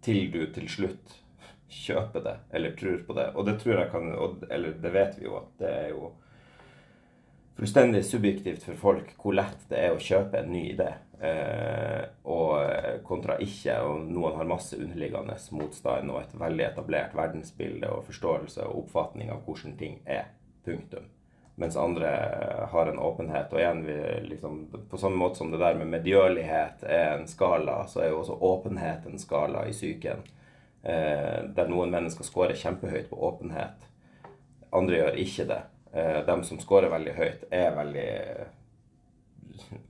S1: til du til slutt kjøper det, eller tror på det. Og det tror jeg kan og, Eller det vet vi jo at det er jo fullstendig subjektivt for folk hvor lett det er å kjøpe en ny idé. Eh, og eh, kontra ikke, og noen har masse underliggende motstand og et veldig etablert verdensbilde og forståelse og oppfatning av hvordan ting er. Punktum. Mens andre har en åpenhet. Og igjen, vi, liksom, på samme måte som det der med medgjørlighet er en skala, så er jo også åpenhet en skala i psyken. Eh, der noen mennesker scorer kjempehøyt på åpenhet. Andre gjør ikke det. Eh, de som scorer veldig høyt, er veldig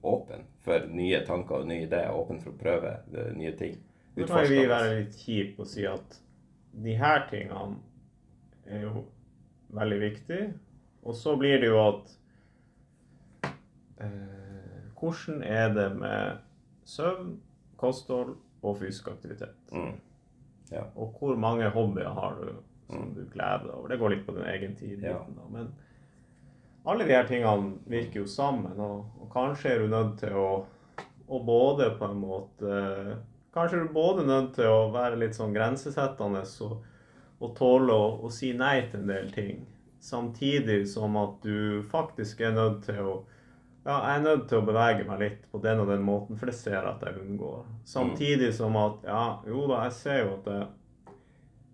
S1: åpen for nye tanker og nye ideer. Åpen for å prøve eh, nye ting.
S2: Nå kan vi være litt kjipe og si at de her tingene er jo veldig viktige. Og så blir det jo at eh, Hvordan er det med søvn, kosthold og fysisk aktivitet?
S1: Mm. Ja.
S2: Og hvor mange hobbyer har du som du gleder deg over? Det går litt på din egen tid.
S1: Ja.
S2: Men alle de her tingene virker jo sammen, og, og kanskje er du nødt til å, å både på en måte Kanskje er du både nødt til å være litt sånn grensesettende og, og tåle å, å si nei til en del ting. Samtidig som at du faktisk er nødt til å ja, jeg er nødt til å bevege meg litt på den og den måten, for det ser jeg at jeg unngår. Samtidig som at ja, jo da, jeg ser jo at jeg,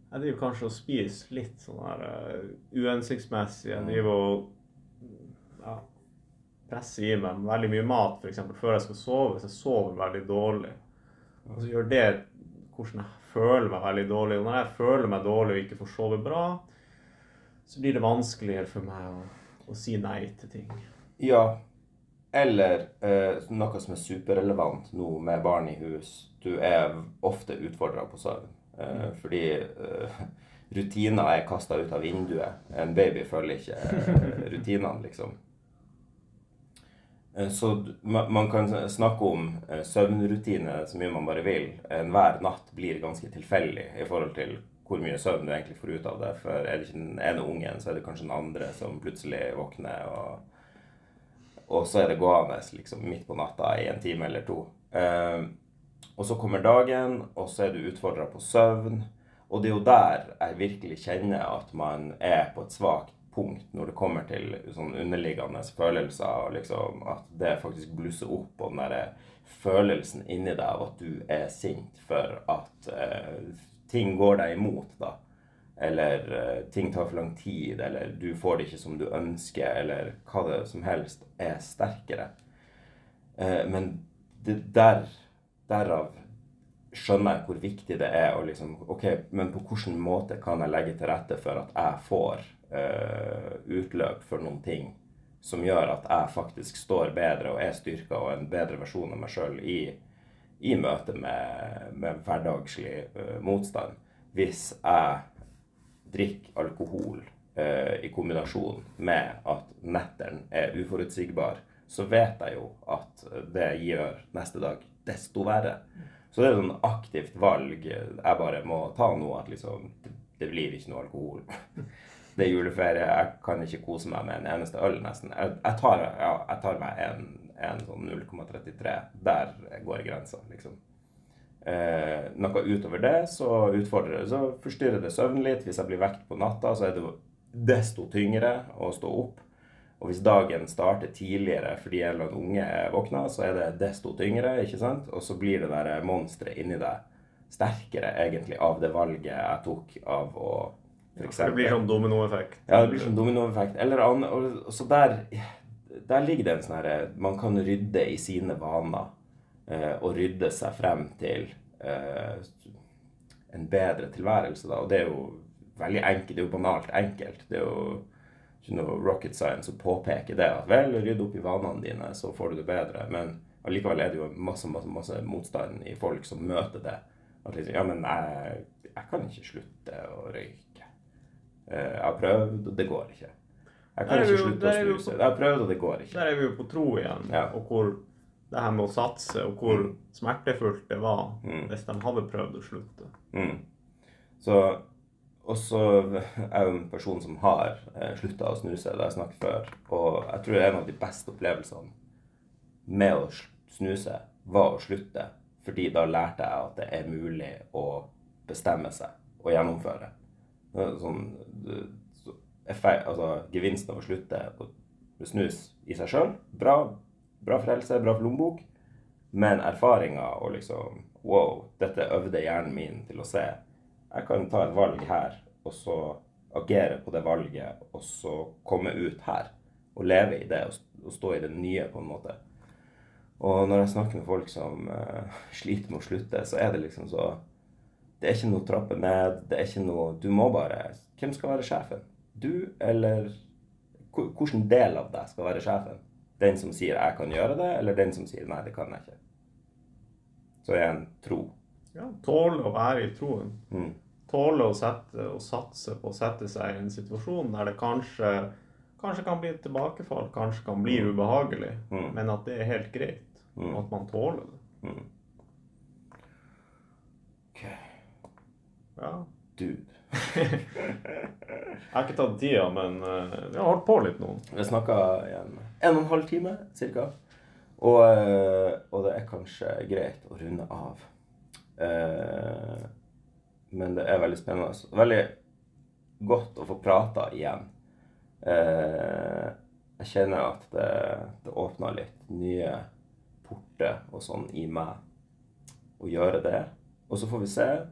S2: jeg driver kanskje og spiser litt sånn her uh, uhensiktsmessig. Jeg driver og ja, presser i meg veldig mye mat f.eks. før jeg skal sove, Hvis jeg sover veldig dårlig. Og så gjør det hvordan jeg føler meg veldig dårlig. Og når jeg føler meg dårlig og ikke får sove bra, så blir det vanskeligere for meg å, å si nei til ting.
S1: Ja. eller eh, noe som er superrelevant nå med barn i hus. Du er ofte utfordra på søvn. Eh, fordi eh, rutiner er kasta ut av vinduet. En baby følger ikke eh, rutinene, liksom. Eh, Så man kan snakke om eh, søvnrutine så mye man bare vil. Enhver natt blir ganske tilfeldig i forhold til hvor mye søvn du egentlig får ut av det. For er det ikke den ene ungen, så er det kanskje den andre som plutselig våkner, og, og så er det gående liksom midt på natta i en time eller to. Eh, og så kommer dagen, og så er du utfordra på søvn. Og det er jo der jeg virkelig kjenner at man er på et svakt punkt når det kommer til sånn underliggende følelser, og liksom at det faktisk blusser opp på den derre følelsen inni deg av at du er sint for at eh, ting går deg imot, da. Eller eh, ting tar for lang tid, eller du får det ikke som du ønsker, eller hva det som helst er sterkere. Eh, men det der, derav skjønner jeg hvor viktig det er å liksom Ok, men på hvilken måte kan jeg legge til rette for at jeg får uh, utløp for noen ting som gjør at jeg faktisk står bedre og er styrka og en bedre versjon av meg sjøl i, i møte med, med hverdagslig uh, motstand. Hvis jeg drikker alkohol uh, i kombinasjon med at netteren er uforutsigbar, så vet jeg jo at det gjør neste dag desto verre. Så det er et sånn aktivt valg jeg bare må ta nå, at liksom det, blir ikke noe alkohol. Det er juleferie, jeg kan ikke kose meg med en eneste øl, nesten. Jeg, jeg, tar, ja, jeg tar meg en, en sånn 0,33. Der går grensa, liksom. Eh, noe utover det, så utfordrer det, så forstyrrer det søvnen litt. Hvis jeg blir vekt på natta, så er det desto tyngre å stå opp. Og hvis dagen starter tidligere fordi en eller annen unge er våkna, så er det desto tyngre, ikke sant? Og så blir det der monsteret inni deg sterkere egentlig av det valget jeg tok av å for
S2: Det
S1: eksempel
S2: blir sånn dominoeffekt.
S1: ja, det blir sånn dominoeffekt. Eller annen, og, og så der, der ligger det en sånn herre Man kan rydde i sine vaner. Eh, og rydde seg frem til eh, en bedre tilværelse, da. Og det er jo veldig enkelt. Det er jo banalt enkelt. Det er jo ikke noe rocket science å påpeke det. At vel, rydd opp i vanene dine, så får du det bedre. Men allikevel er det jo masse, masse, masse motstand i folk som møter det. At liksom, ja, men jeg, jeg kan ikke slutte å røyke. Eh, Jeg har prøvd, og det går ikke. Jeg kan ikke slutte å snuse. Jeg har prøvd, og det går ikke.
S2: Der er vi jo på tro igjen,
S1: Ja.
S2: og hvor det her med å satse, og hvor
S1: Mm.
S2: smertefullt det var
S1: Mm.
S2: hvis de hadde prøvd å slutte.
S1: Mm. Så Og så er jeg en person som har eh, slutta å snuse, det har jeg snakket før. Og jeg tror en av de beste opplevelsene med å snuse var å slutte. Fordi da lærte jeg at det er mulig å bestemme seg og gjennomføre. Sånn, effekt, altså, gevinsten av å slutte å snus i seg sjøl, bra, bra for helse, bra for lommebok. Men erfaringa og liksom Wow, dette øvde hjernen min til å se. Jeg kan ta et valg her, og så agere på det valget, og så komme ut her. Og leve i det, og, stå i det nye, på en måte. Og når jeg snakker med folk som uh, sliter med å slutte, så er det liksom så Det er ikke noe trappe ned. Det er ikke noe Du må bare Hvem skal være sjefen? Du, eller Hvilken del av deg skal være sjefen? Den som sier 'jeg kan gjøre det', eller den som sier 'nei, det kan jeg ikke'? Så er en tro.
S2: Ja, tåle å være i troen.
S1: Mm.
S2: Tåle å sette og satse på å sette seg i en situasjon der det kanskje, kanskje kan bli et tilbakefall, kanskje kan bli ubehagelig,
S1: Mm.
S2: men at det er helt greit.
S1: Mm.
S2: At man tåler det.
S1: Mm. Ok,
S2: Ja.
S1: dude.
S2: Jeg har ikke tatt tida, men eh, vi har holdt på litt nå.
S1: Vi snakka i en, en og en halv time cirka. Og, eh, og det er kanskje greit å runde av. Eh, men det er veldig spennende. Veldig godt å få prata igjen. Eh, jeg kjenner at det, det åpner litt nye porter og sånn i meg å gjøre det. Og så får vi se eh,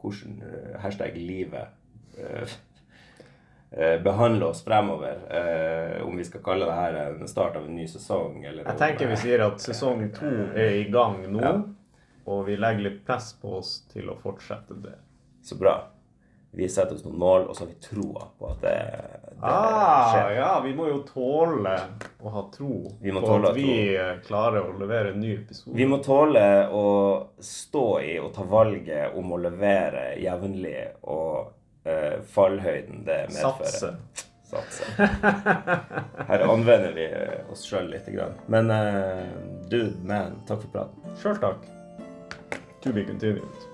S1: hvordan eh, hashtag livet eh, eh, behandle oss fremover. Eh, om vi skal kalle det her en start av en ny sesong. Eller
S2: Jeg tenker vi sier at sesong to er i gang nå,
S1: Ja.
S2: og vi legger litt press på oss til å fortsette det.
S1: Så bra. Vi setter oss noen mål, og så har vi troa på at det, det
S2: Ah,
S1: skjer.
S2: ja, vi må jo tåle å ha tro
S1: Vi må
S2: på
S1: tåle
S2: at vi tro. klarer å levere en ny episode.
S1: Vi må tåle å stå i og ta valget om å levere jevnlig og uh, fallhøyden det medfører.
S2: satse.
S1: Satse. Her anvender vi eh, oss sjøl lite grann. Men uh, dude, man, takk for praten.
S2: Sjøl takk. To be continued.